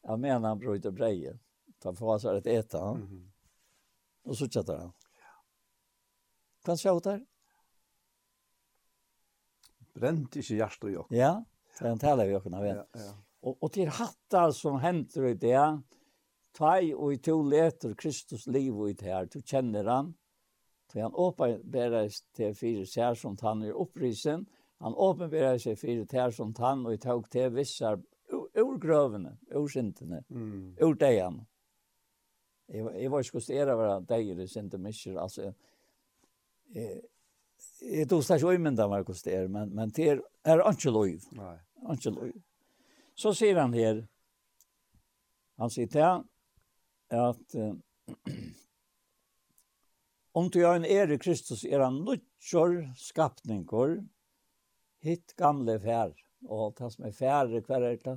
jeg mener han brøyde breie, ta for hva så er et eta, mm -hmm. og så kjøtt han. Ja. Hva ser ut her?
Brent ikke hjertet i åkken.
Ja, det er en tale vi åkken vet. Ja, ja. Og, og til hattar som henter i det, tvei og i to leter Kristus liv og i det her, du kjenner han, til han åpenberes til fire sær som han er opprisen, han åpenberes til fire sær som han, og i tog til visse ur grøvene, ur sintene, mm. ur deian. Jeg, jeg var ikke stera hver deier i sinte misjer, altså, jeg, jeg tog slags øymynda meg hos det, men, men det er, er ikke lov. Nei. Ikke lov. Så sier han her, han sier til han, at uh, <clears throat> om du gjør en ære Kristus, er han nødtjør skapninger, hitt gamle fær, og det som er fær, hver er det.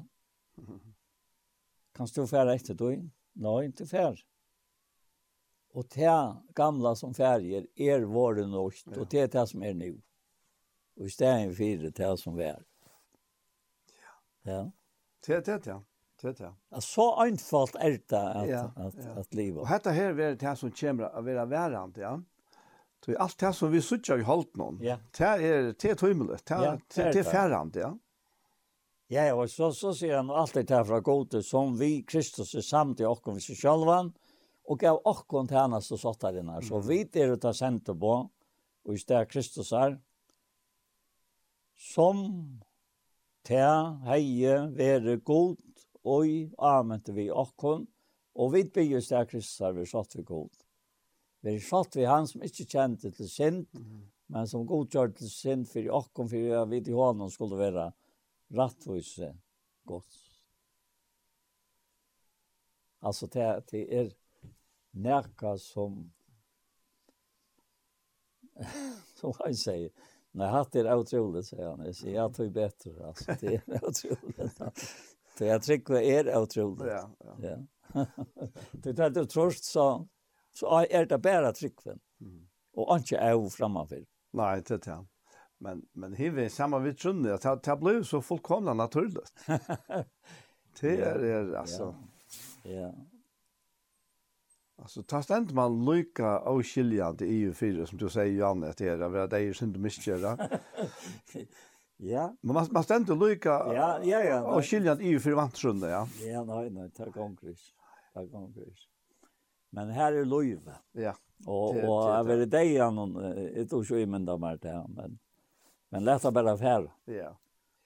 Kan du fær etter du? Nei, ikke fær. Og det gamla som färger er våre norsk, ja. og det er det som er nu. Og i stedet for det som er. Ja. Ja.
Det det ja. Det ja.
Så einfalt er det at, ja, at, ja. at livet.
Och detta här är det här som kommer å være værende, ja. Så allt det som vi söker i halt någon. Ja. Det är det är himmelet. Det är det är ja.
Ja, och så så ser han alltid det här från gode som vi Kristus är samt i och med sig själva och gav och kon till annars så satt där inne. Så vi det är ta sent på och just där Kristus är som Ta heie vere god, oi amente vi okkon, og vi bygger stær Kristus vi satt vi god. Vi satt vi han som ikke kjente til synd, mm. men som godkjør til synd for okkon, for at vet til han skulle være rattvise godt. Altså, det, det er nærka som, som <laughs> han sier, Nej, hatt är otroligt, säger han. Jag säger, jag tror bättre. Alltså, det <laughs> är otroligt. Så jag tycker det är otroligt. Ja, ja. ja. <laughs> det är det trost så, så är det bara tryckven. Mm. Och inte är framför.
Nej, det är det.
Men, men hiv samma vid trunde. Det, det blev så fullkomna naturligt. <laughs> det är, alltså...
Ja. ja.
Alltså ta ständ man lycka och skilja det är ju fyra som du säger Janne att det är det är synd att. <laughs>
Ja.
Men man man ständ lycka.
Ja, ja, ja.
Och skilja det är ju för vantrunda, ja.
Ja, nej, nej, ta konkret. Ta konkret. Men här är löjva.
Ja.
Och och är det igen någon ett och så i men där men men lätta bara fär.
Ja.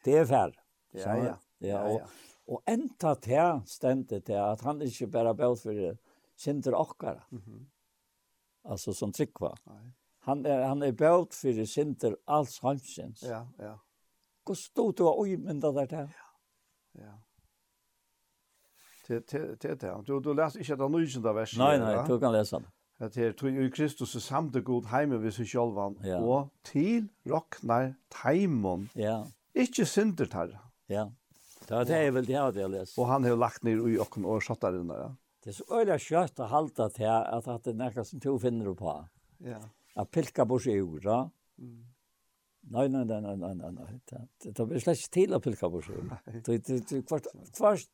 Det är fär.
Ja, ja.
Ja, och och ända till ständet det att han inte bara bäst för det synder okkara.
Mm -hmm.
Alltså som tryggva.
Nej.
Han är han är bält för synder alls hansens.
Ja, ja.
Hur stod du och ymynda där där?
Ja. Ja. Det det det. Du du läser inte den nya versen.
Nej, nej, du kan läsa Det
At her tog i Kristus er samt god heime ved seg sjølvan,
ja.
og til roknar teimon,
ja.
ikkje synder tar.
Ja, det er vel det vill har det jeg leser.
Og han har lagt ned i okken og satt inn der, ja.
Det er så øyla kjøtt å halda til at det er nekka som to finner på.
Ja.
At pilka bors i jorda. Nei, nei, nei, nei, nei, nei, nei. Det blir slett ikke til å pilka bors seg jorda. Det er kvart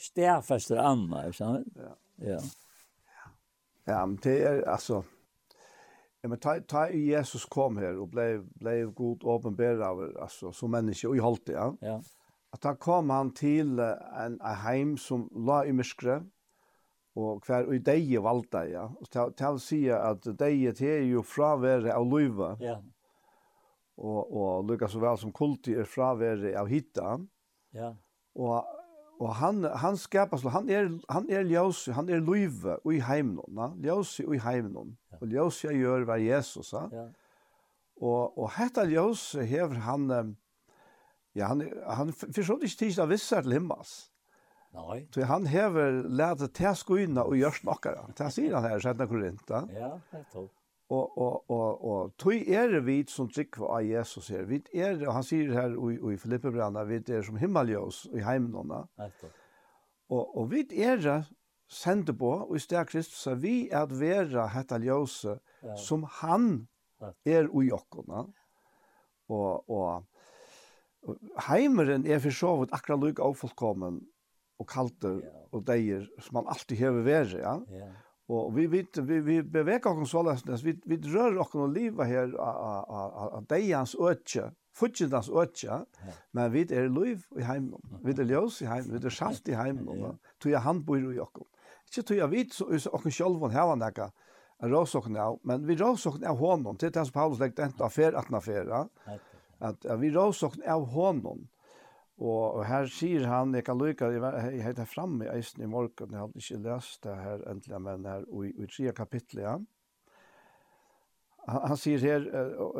stedfester anna, ikke sant?
Ja.
Ja.
Ja, men det er, altså, Ja, men ta, ta Jesus kom her og ble, ble god av altså, som menneske, og i holdt det, ja.
ja.
At da kom han til en, en heim som la i myskret, og hver og deie valda, ja. Og til, til å si at deie til er jo fravære av løyve.
Ja.
Og, og lukka så vel som kulti er fravære av hitta.
Ja.
Og, og han, han skapas, han er, han er ljøs, han er løyva i heimnån, ja. Ljøs i heimnån. Ja. Og ljøs jeg gjør hver Jesus, ja.
ja.
Og, og hetta ljøs hever han, ja, han, han, han, han, han, han, han, han, han,
Nei.
Så han hever lärt til skoina och gjørs nockare. Det sier han her, sjätte Korinta.
Ja, det tror.
Och och och och tui är det vid som tycker av Jesus her. Vi är og han säger här i i Filipperbrevet att vi är som himmeljus i
himlarna. Rätt.
Och och vi är det sendte på og i sted Kristus så vi er at vera hetta ljøse
ja.
som han er ui okkona. Og, og heimeren er for så vidt akkurat lykke av og kalter
yeah.
og deir som man alltid hever vært, ja.
ja.
Og vi vi, vi, vi beveger oss så løsnes, vi, vi rører oss og livet her av deians øtje, futsindans øtje, men vi er liv i heimen, vi er ljøs i heimen, vi er salt i heimen, og tog jeg han bor i oss. Ikke tog jeg vidt, så oss selv og har nekka, råsokken av, men vi råsokken av hånden, til det som Paulus legger enda affær, at affær, at vi råsokken av hånden, Og, og her sier han, jeg kan lykke, jeg heter framme i eisen i morgen, jeg hadde ikke lest det her endelig, men her i, i tre kapitlet, ja. Han, han sier her,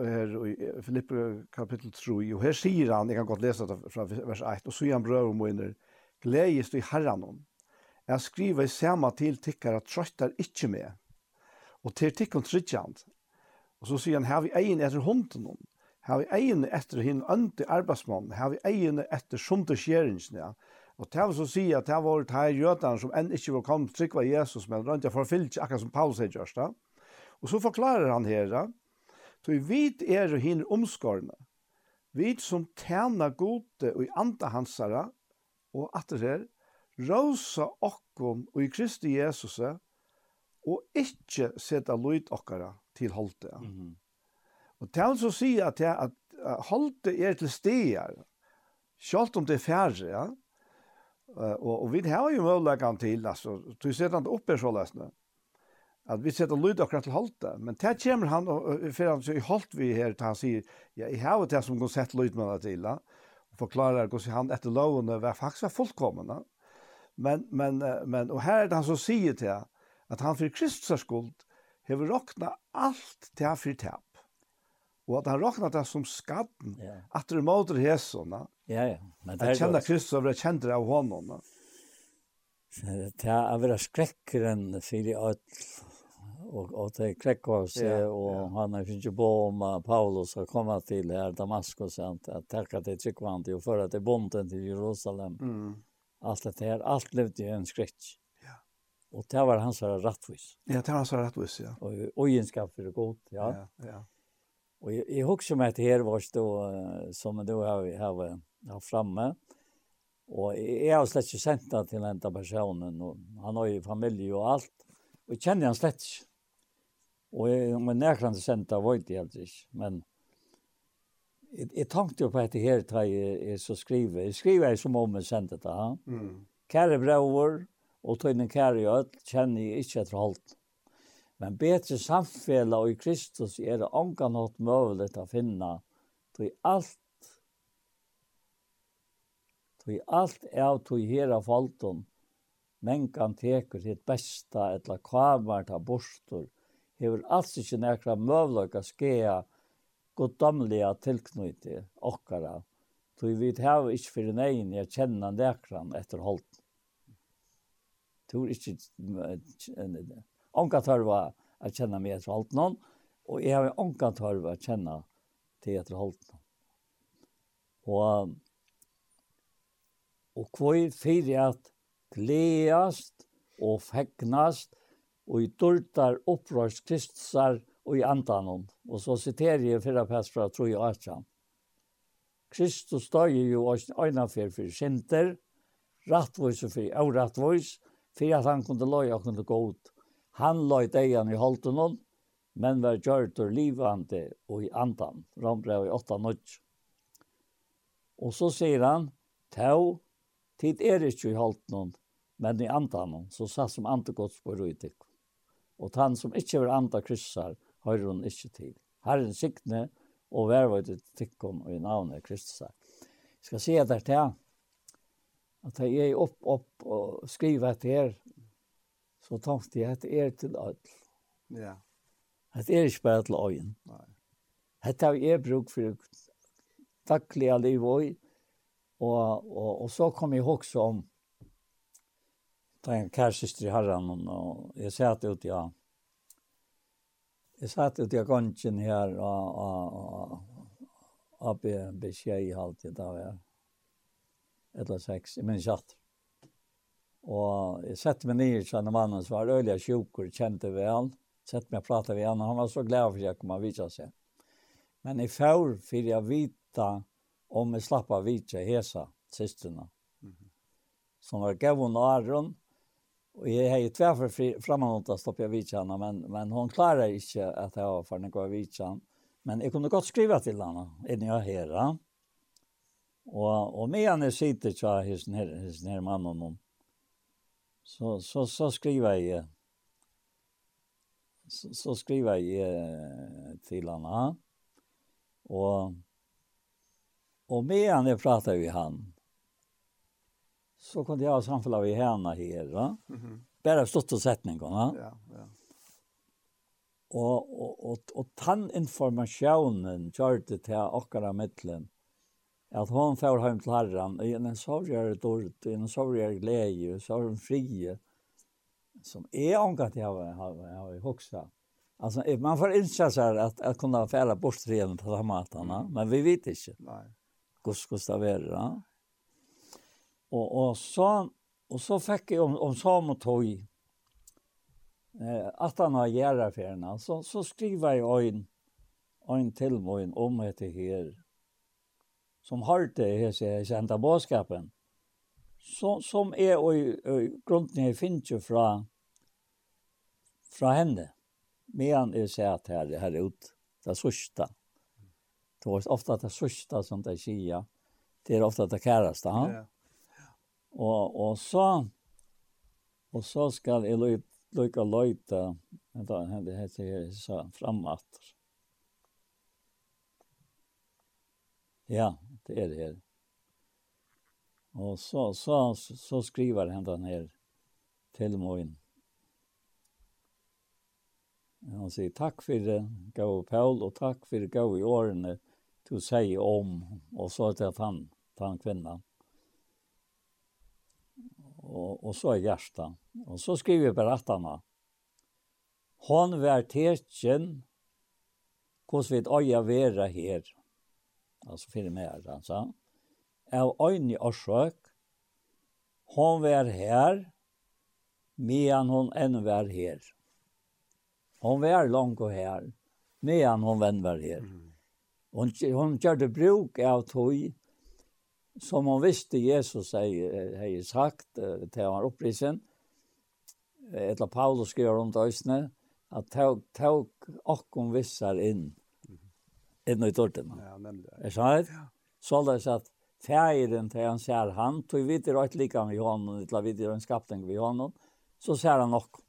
her i Filippe kapittel 3, og her sier han, jeg kan godt lese det fra vers 1, og så gjør han brøv og møyner, gledes du i herren om. Jeg skriver i samme til tikkere, trøtter ikke med, og til tikkene tryggjant. Og så sier han, her vi egen etter hunden om har vi egene etter hinn ønte arbeidsmannen, har vi egene etter sunderskjeringsene. Og det var så å si at det var her jødene som enn ikke var kommet trygg var Jesus, men rundt jeg forfyllt akkurat som Paulus sier gjørst. Og så forklarer han her, så vi vet er jo hinn omskårene, vi som tjener gode og i andre hansere, og at det her, rosa okkon og i Kristi Jesus, og ikke sette løyt okkara til holdet. Mm
-hmm.
Og til så sier at, jeg, at holdt er til steder, selv om det er færre, ja. Og, og vi har jo muligheten til, altså, du ser han oppe så løsne, at vi setter lyd akkurat til holdt det. Men til kommer han, og for han sier, holdt vi her, til han sier, ja, jeg har jo det som kan sette lyd med det til, ja. og forklarer hvordan han etter lovene var faktisk var fullkomne. Men, men, men, og her er det han som sier til, at han for Kristus skuld, har råknet alt til han for tap. Og at han råkna det som skadden,
ja.
at du måter hesona.
Ja, ja. Men det er
kjenner Kristus og kjenner av hånden.
Det er vera skrekkeren fyrir alt, og og det krekk var
så
og han har finnes på om Paulus har kommet til her Damaskus at tacka til Tryggvandi og föra til bonden til Jerusalem.
Mm.
Allt det här, allt levde i en skräck.
Ja.
Och det var hans rättvis.
Ja, det var hans rättvis, ja.
Och for för gott, ja.
Ja, ja.
Och jag, jag husker mig att här var då som då har vi har har framme. Och jag har slett inte sent det till den personen och han har ju familj och allt. Och jag känner han slett inte. Och jag men när kan sent det var det helt inte. Men jeg, jeg tenkte jo på att det här tar jeg jag så skriver. Jeg skriver jeg som om jeg sendte det. Ja? Mm. brøver, og och tydligen kära jag känner jag inte ett förhållande. Men betre og i Kristus er det ångan hatt møvelet å finna. Tog alt, tog alt er av tog hera falton, mengan teker sitt besta etla kvarmar ta bostur, hever alls ikkje nekra møvelaga skea goddomliga tilknøyti okkara, tog vi hava ikkje fyrir negin jeg kjenna nekran etter holdt. Tog ikkje Onka tørva at kjenna meg etter holdt noen, og jeg har onka tørva at kjenna til etter holdt noen. Og, og kvoi fyrir at gledast og fegnast og i dårdar opprørs kristsar og i andan. Og så siterer jeg fyrir pass fra Troi og Artjan. Kristus døy jo øyna fyrir fyrir sinter, rattvois og fyrir au rattvois, fyrir at han kunde loja og kunde gå ut Han løy deian i holden hon, men var gjørt ur livande og i andan, Rambrev i 8-9. Og så sier han, Tau, tid er ikke i holden hon, men i andan hon, så satt som andegods på ryddik. Og han som ikke var anda kryssar, høyrer hon ikke til. Herren sikne, og vervet tikkum og i navnet Kristus. Jeg skal se det er, at jeg er opp, opp og skriver etter her, så tenkte jeg at det er til ødel. Ja. Det er ikke bare til øyen. Nei. Det har jeg brukt for daglig av liv og, og, og, og så kom jeg også om den en kærsyster i herren, og jeg satt ut, ja. Jeg satt ut i gangen her, og, og, og, og, og beskjed i halvtid av et Eller seks, jeg minns ikke Og jeg sette meg nye kjenne mannen som var øyelig sjukker, kjente vel. Sette meg og pratet med han, han var så glad for at jeg kom og vise seg. Men i fjord fyrir jeg vite om jeg slapp av vidtja hesa, systerne. Mm -hmm. Som var gavun og Aron, Og jeg har jo tverfer framåt å stoppe jeg vidtjene, men, men hun klarer ikke at jeg har for noe av vidtjene. Men jeg kunne godt skrive til henne, enn jeg her. Og, og med henne sitter ikke hos denne mannen om så, så, så skriver jeg så, så skriver jeg til han og og med han jag pratar vi han så kunde jag samfalla vi henne här va mm -hmm. bara stått och sättning va ja ja. Och och och och tann informationen gjorde till okkara mittlen at hon får hem til herran, i en sorgare dård, i en sorgare glädje, i sorgen frie, som är omgat jag har i huxa. Alltså, man får inte säga att, att kunna fälla bort trenen på de matarna, mm. men vi vet inte. Nej. Gus Gustav Ja. Och, och, så, och så fick jag om, om samme tog, eh, at han har gärna så, så skriver jag en, en till mig om det här som har det här hørte hese kjente bådskapen, så, som er og grunden jeg finner jo fra, fra henne, medan jeg ser at her, her ut, det sørste. Det var ofte det sørste som det sier, det er ofte det kæreste. Ja. Og, og så, og så skal jeg løpe, lukka løyta, da hende hette her, så framatter. Ja, det är det her. Och så, så, så skriver han den her till moin. Han säger tack för det, gå Paul, och tack för det, gav i åren du säger om. Och så til att han, han kvinnan. Och, och så er hjertet. Och så skriver berättarna. Hon var tertjen hos vid öja vera her altså fyrir mer, sa. Av øyne årsøk, hon var her, medan hon enn var her. Hon var langt og her, medan hon venn var her. Mm. Hon, hon gjorde bruk av tog, som hon visste Jesus har sagt til han opprisen, etla Paulus skriver om døsene, at tog, tog okkom vissar inn inn i torten.
Ja, nemlig.
Er sant? Ja. Så det er at feiren til han ser han, tog vi til alt like med honom, eller vi til en skapning med honom, så ser han nok.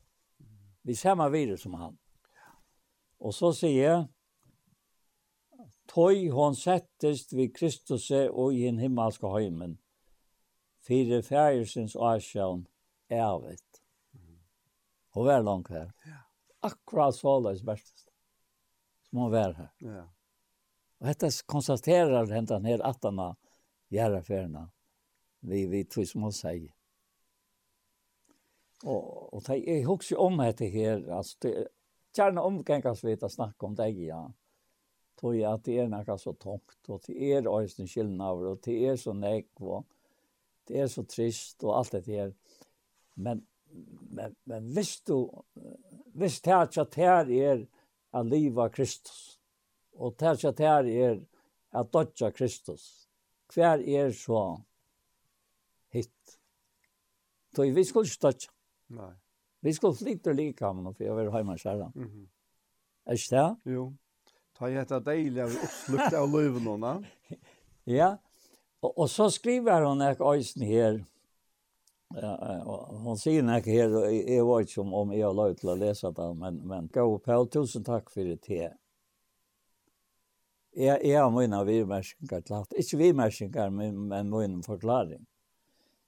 Vi ser meg videre som han. Og så sier jeg, Tøy hon settest vid Kristus og i en himmelska høymen, fire fægersens avsjøen er avvitt. Og vær langt her. Akkurat så løs bestest. Som hun vær her. Ja. Och detta konstaterar hända ner attarna göra färna. Vi vi tror som hun sier. Og, og det är också om dette her. Altså, det gjerne omgängas vi å snakke om deg, ja. Tror jeg at det er noe så tungt. Og det är ösn skillnader Og det er så näck Og det er så trist Og alt det her. Men men men hvis du hvis visst här att här är att leva Kristus Og tærsja her er at dodja Kristus. Hver er så hitt? Så vi skulle ikke dodja. Nei. Vi skulle flytte likamene, for jeg var hjemme skjæra. Mm -hmm. Er ikke det?
Jo. Ta i etter deilig av oppslukt av løvene.
ja. Og, og så skriver hun ek øysen her, Ja, hon sier nek her, og jeg var ikke om jeg har lov til å lese det, men, men gå opp her, tusen takk for det til Jeg, jeg har mine virmerskinger til hatt. Ikke virmerskinger, men, men mine forklaring.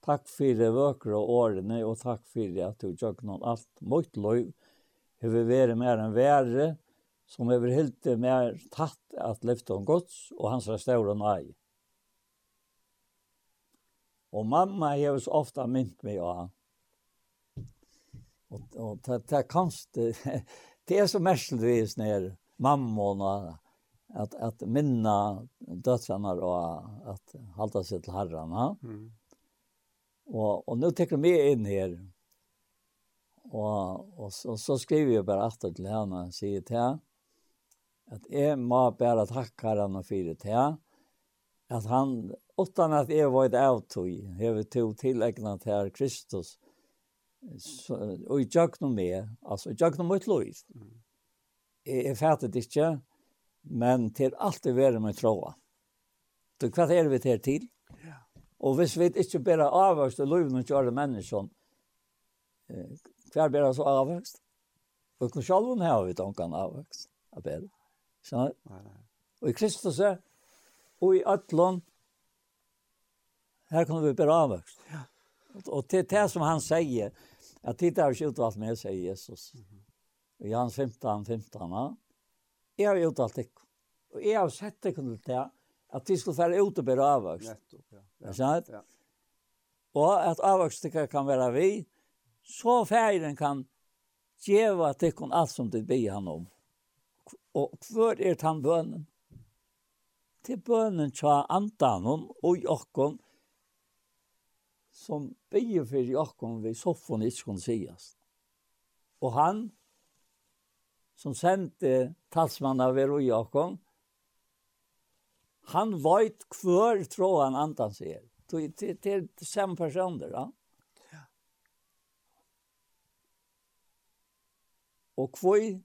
Takk for det vøkere årene, og takk for det at du gjør noen alt mot lov. Jeg vil være mer enn være, som jeg vil hilde mer tatt at løfte om gods, og hans restaur og nei. Og mamma har så ofte mynt meg av han. Og, og det, det er kanskje, <laughs> det er så merkelig vis nere, mamma og noe annet att att minna dödsarna och att hålla sig till herrarna. Mm. Och och nu tar vi in här. Och och så, så skriver jag bara åter till henne säger till henne att jag må bara tacka henne för till här. Att han utan att jag var ett avtog, har tog tillägnat här Kristus. Så, och jag kunde med, alltså jag kunde med mot liv. Mm. Jag, jag fattar det inte. Men til alt det være med troa. Så hva er vi til til? Ja. Og hvis vi ikke bare avvøkst og lov noen kjøre mennesker, hva er bare så avvøkst? Og hvor selv hun har vi tanken avvøkst av bedre. Så, og i Kristus er, og i Øtlån, her kan vi bare avvøkst. Ja. Og til det som han sier, at tid er ikke utvalgt med, sier Jesus. I Johannes 15, 15, ja jeg har uttalt ikke. Og jeg har sett ikke til det, at de skulle være ute og bære avvokst. Nettopp, ja. Ja. Sånn? ja. Og at avvokstikker kan være vi, så ferien kan djeva tikkun alt som de blir han om. Og hvor er han bønnen? Til bønnen tja antanon og jokken, som bygger for jokken vi soffen ikke kunne sies. Og han, som sendte talsmannen av Vero Jakob, han vet kvör tror han antan sig. Det är samme personer, ja. Og kvøy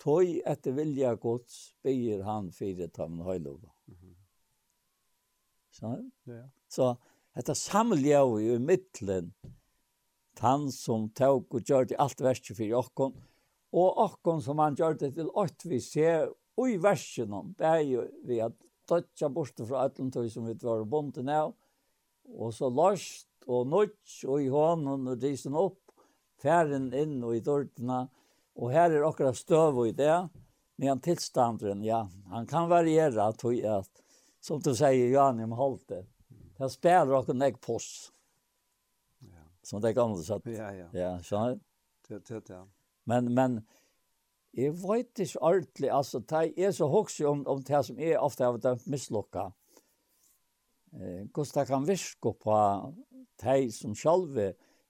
tøy etter vilja gods byr han fire tamn høylova. Mm -hmm. Så, ja. så etter samlja i mittlen, han som tåg og gjør det alt verste for Jakob, og akkon som han gjør det til ått vi ser i versen om, det er jo vi at dødja bort fra ætlentøy som vi var bonden av, og så larst og nødt og i hånden og risen opp, færen inn og i dørtene, og her er akkurat støv i det, med en tilstanderen, ja, han kan variera, tror jeg, som du sier, Jan, om halte. Det spiller akkurat nek post. Ja. Som det gamle satt.
Ja, ja.
Ja, skjønner du?
Det, det, det, ja.
Men, men, jeg vet ikke ordentlig, altså, jeg er så hokse om, om det som jeg ofte har vært mislokka. Eh, hvordan det kan virke på de som selv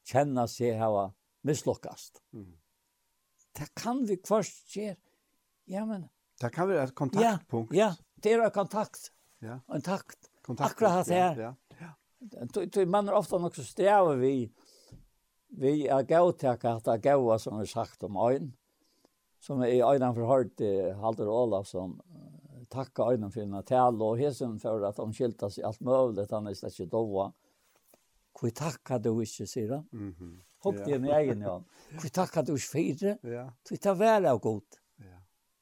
kjenner seg hava mislokkast. Mm. Det kan vi først se. Ja, men...
Det kan være et kontaktpunkt.
Ja, ja det er et kontakt.
Ja.
En takt.
Kontakt.
Akkurat her.
Ja,
ja. ja. Man er ofte nok så strever vi vi er gautek at det er gaua som er sagt om øyn, som er i øynan forhørt i Halder Olafsson, takka øynan for henne tale, og hesen for at han skilta seg alt mulig, han er slett ikke dova. Hvor takka du ikke, sier han.
Mm
-hmm. Hopp det egen, ja. Hvor takka du ikke fire, <laughs>
ja.
du tar vel av god.
Ja.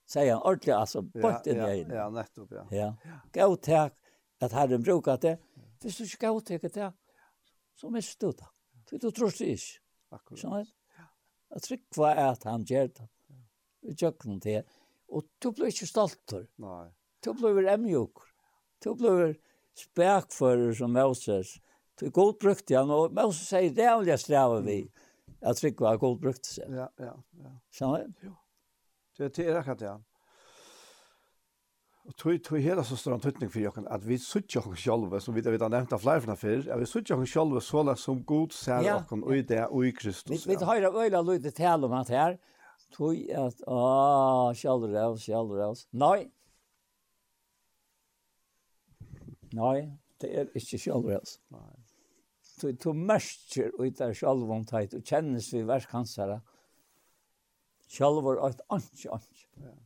Sier han ordentlig, altså, bort i
ja,
egen.
Ja, nettopp, ja.
ja. Gautek at herren brukar det, hvis du ikke gautek det, så mister du det. For du tror det ikke.
Akkurat.
Sånn, jeg tror ikke er at han gjør det. Vi gjør det til. Og du blir ikke stolt for.
Nei.
Du blir emjuk. Du blir spekfører som Moses. Du er godt brukt igjen, og Moses sier det er vel jeg strever vi. Jeg tror ikke hva er godt brukt seg.
Ja, ja, ja.
Sånn, ja.
Det er akkurat det, ja. Og tog, tog hele så stor antydning for jokken, at vi suttje oss sjølve, som vi vi har nevnt av flere før, at vi suttje oss sjølve så langt som god ser
ja.
oss og i det og i Kristus.
Vi, vi høyre øyla lydde til om at her, tog at, ah, sjølve oss, sjølve oss. Nei. Nei, det er ikke sjølve oss.
Nei.
Tog, tog mørker ut av sjølve om teit, og kjennes vi verskansere. Sjølve er et anki, anki.
Ja.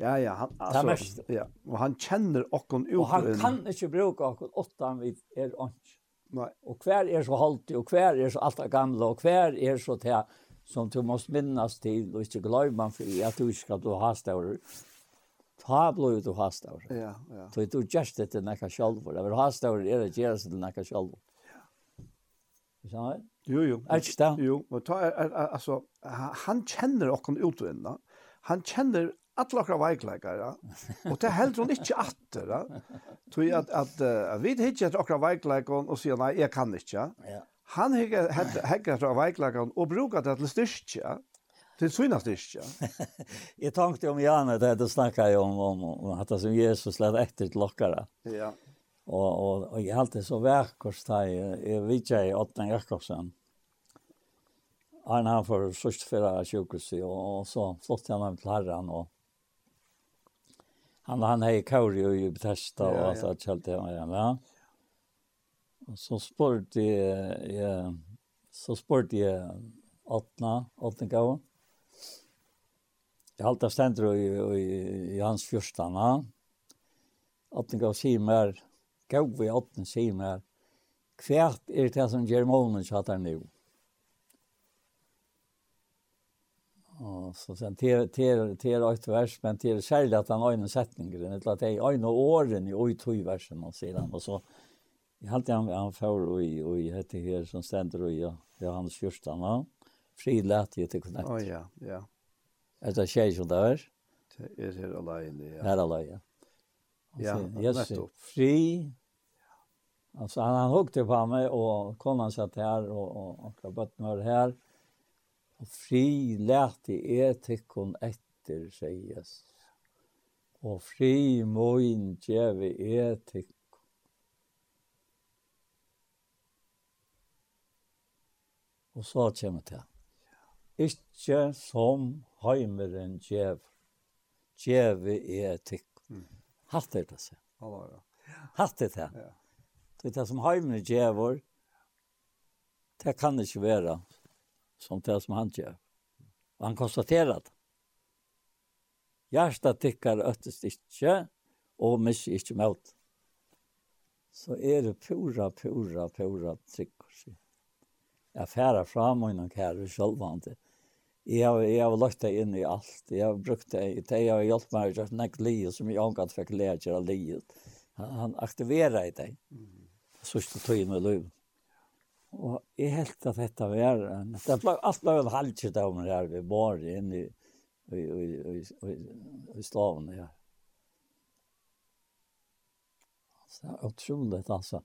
Ja,
ja, han,
alltså, ja. Och han känner okkon ut. Och han
kan inte bruka åtta han vi er ånds.
Nej.
Och kvar är så haltig och kvar är så alt det gamla och kvar är så til som du måste minnas till och inte glömma för at du ska du ha större. Ta blod du ha större.
Ja, ja.
Så du just det til nekka själv. Det vill ha större er det just til nekka själv. Ja.
Jo, jo.
Är det
Jo, men ta alltså han känner och ut och innan. Han känner alla okra veikleikar, og det heldur hon ikkje atter, tog at, at uh, vi hittir etter okra veikleikar og sier nei, jeg kan ikkje. Ja. Han hekker etter veikleikar og brukar det til styrkja, till sina styrka.
jag <laughs> tänkte om Janne det hade snackat om om om att som Jesus lät etter ett lockare.
Ja.
Och och och jag alltid så verkost här är i Ottan Jakobsen. Han har för först förra sjukhus och, och så flott han hem till Herren och han han hade Kauri ju
betesta
och
alltså
att skälte han ja. ja. Och så sport jag så sport jag åttna åttna gå. Jag hållt av i, i, i hans förstana. Åttna gå simer. Gå vi åttna simer. Kvärt är det som ger månen så att han nu. Mm Och så sen till till till ett vers men till själva att han har en sättning grund att det är en åren i oj två versen och sedan och så i allt han han får i och i hette här som ständer i ja hans första va frilät ju till kontakt.
Oh ja, ja.
Är det tjej som där?
Det är det alene ja.
Här alla Ja, yes. Fri Alltså han, han hukte på mig och kom han satt här och, och, och, och bötten var här. Og fri lærte etikken etter, sier Jesus. Og fri moin djeve etikk. Og så kommer det. Ikke som heimeren djev. Djeve etikk. Mm. Hatt er det seg.
Ja.
Hatt er det.
Ja.
Det er det som heimeren djever. Det kan ikke være. Ja som det som han gör. Og han konstaterer det. hjärtat tickar öttest inte og miss inte mot. Så er det pura, pura, pura tryckor. Jeg færer fram og innan kære självande. Jeg har, jeg har lagt det inn i alt. Jeg har brukt det. Det har hjälpt mig att näkt livet som jeg omgatt fikk lære sig livet. Han, han aktiverer i det. Mm. Så ska tog inn in i livet. Og jeg helt at dette var en... Det ble alt ble en halvkjøtt av meg her ved bare inn i, i, i, i, i, i slavene her. Så det er utrolig, altså.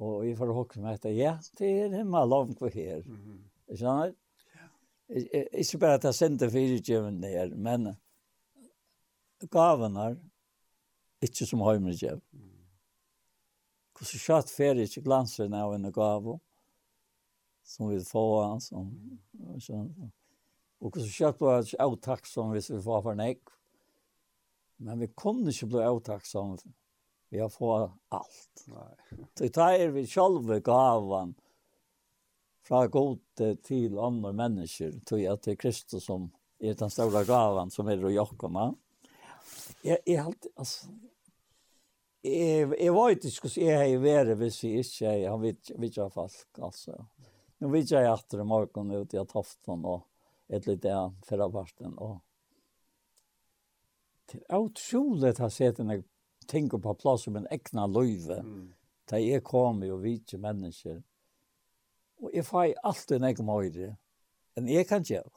Og jeg får huske meg etter, ja, det er himmel langt på her. Ikke sant? Ikke bare at jeg sendte fyrirgjøven ned, men gaven er ikke som høymregjev. Mm. Hvordan skjøtt ferie ikke glanser av en gave, som vi får som så och så chatta var ett avtack som vi får få för nek. Men vi kunde inte bli avtack som vi har fått allt.
Nej.
Så tar vi själva gavan fra god til andre mennesker, tror jeg at det er Kristus som er den store gavan som er i jokkoma. Jeg, jeg, alltid, altså, jeg, jeg var ikke hvordan jeg har vært hvis jeg ikke har vidt, vidt folk, altså. Nu vet jag att det morgon ut i tofton och ett lite förra parten och till otroligt har sett en tänker på plats som en äkna löve. Mm. Där jag kommer och vet ju människor. Och jag får alltid en egen möjlighet. En jag kan göra.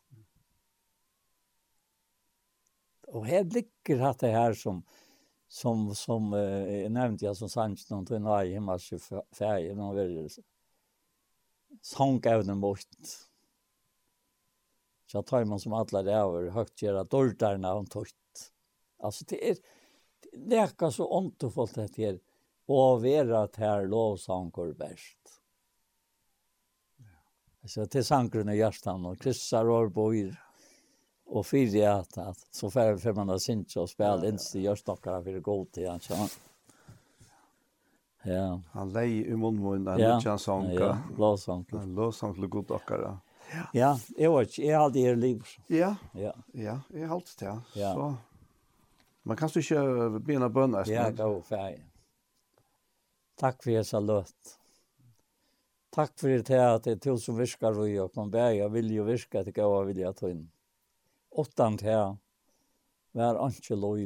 Och här ligger det här som som som eh, nämnde jag som sanns någonting i himmelsk färg någon välgörelse sångevnen bort. Så tar man som alla det över högt göra dörrarna och torrt. Alltså det är det är så ont att få det här och vara att här lovsång går. Så det är sankren i hjärtan och kryssar och bor och fyra att, att så färre för man har synts och spela in i hjärtstockar för god till han. Ja.
Han lei i munnen en ja. lutsjan sanka.
Ja, låsam.
En låsam til god akkara.
Ja, ja jeg var ikke, jeg hadde er liv.
Ja, ja, ja jeg halte det. Ja. Så, man kan ikke begynne bønner.
Ja, gå, var. Takk for jeg sa løtt. Takk for det at det er til som virkar og jeg kan bære, jeg vil jo virke til gav og ta inn Åttan til vær anke lov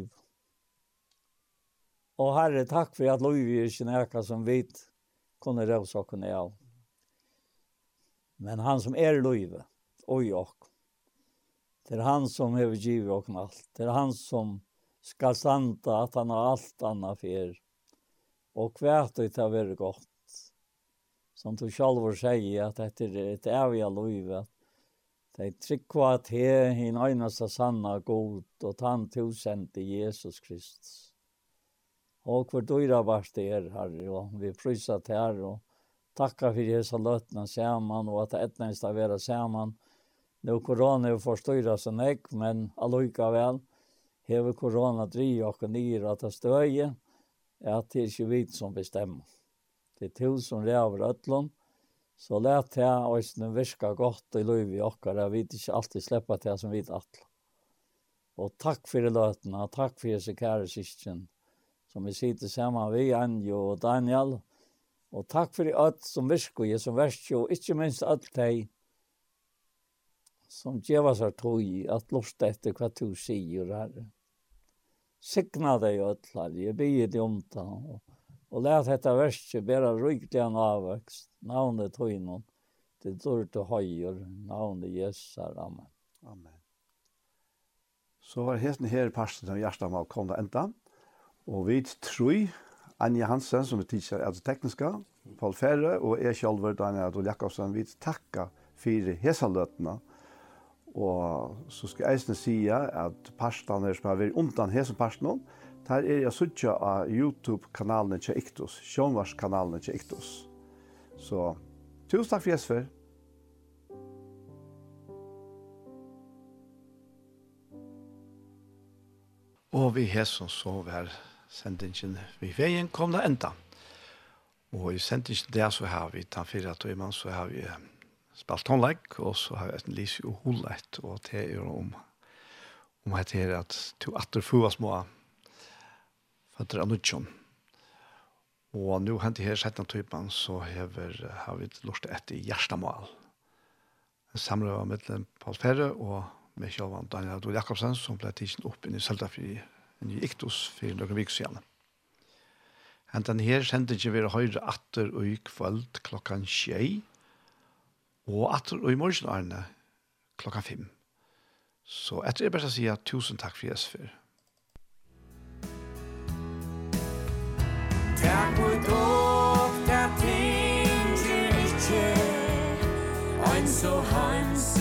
Og herre, takk for at Løyvi er ikke nækka som vit kunne røsa kunne av. Men han som er Løyvi, oi ok. Det er han som hever givet ok alt. Det er han som skal standa at han har alt anna fyr. Og hvert og til å være godt. Som du sjalvor sier at dette er et evig Løyvi, at trygg tryggva til hin øynast sanna god, og tann i Jesus Kristus og hvor døyra vart det er her, og vi prøysa til her, og takka for Jesu løtna saman, og at det etnest av vera saman. Nå korona er forstøyra som jeg, men alloika vel, hever korona dri og nyr at det støye, at det er ikke vi som bestemmer. Det er til som lever ötlån, så let det øyne virka godt i løyv i okkar, vi ikke alltid sleppa til som vi atla. Og takk fyrir løtna, takk fyrir sikære sikjen, som vi sitter sammen vi, Anjo og Daniel. Og takk for alt som virker, jeg som verst och ikke minst alt dig. som djeva seg tog i at lort etter hva du sier her. Signa deg alt her, jeg byr deg om det. Og, og lær dette verset bare rykt en avvekst, navnet tog innom, det dør til høyer, navnet Jesus, amen.
Amen. Så var hesten her pastor som hjertet av kom enda. Og vi tror, Anja Hansen, som er tidligere altså tekniska, Paul Ferre, og jeg selv, Daniel Adol Jakobsen, vi takker for hesaløtene. Og så skal jeg si at parstene som har vært omtann hesalparstene, Der er jeg suttet av YouTube-kanalen til Iktus, Sjønvarskanalen til Iktus. Så, tusen takk for Jesper.
Og vi hesson så vær sendingen vi veien kom det enda. Og i sendingen der så har vi den fire tøymann, så har vi spalt tonleik, og så har vi et lys og hullett, og det er om, om det er at to atter få små fatter av nødtjønn. Og nå hent her sett den typen, så hever, har vi lort etter hjertemål. En samler av mellom Paul Ferre og med Kjølvann Daniel Adol Jakobsen, som ble tidsen opp inn i Søltafri i Iktus for noen vik siden. Hentan her sendte ikke vi høyre atter og i kvöld klokkan tjei, og atter og i morgen klokkan fem. Så etter er best å si tusen takk for Jesus
for. Takk for dere, takk for dere, ein so hans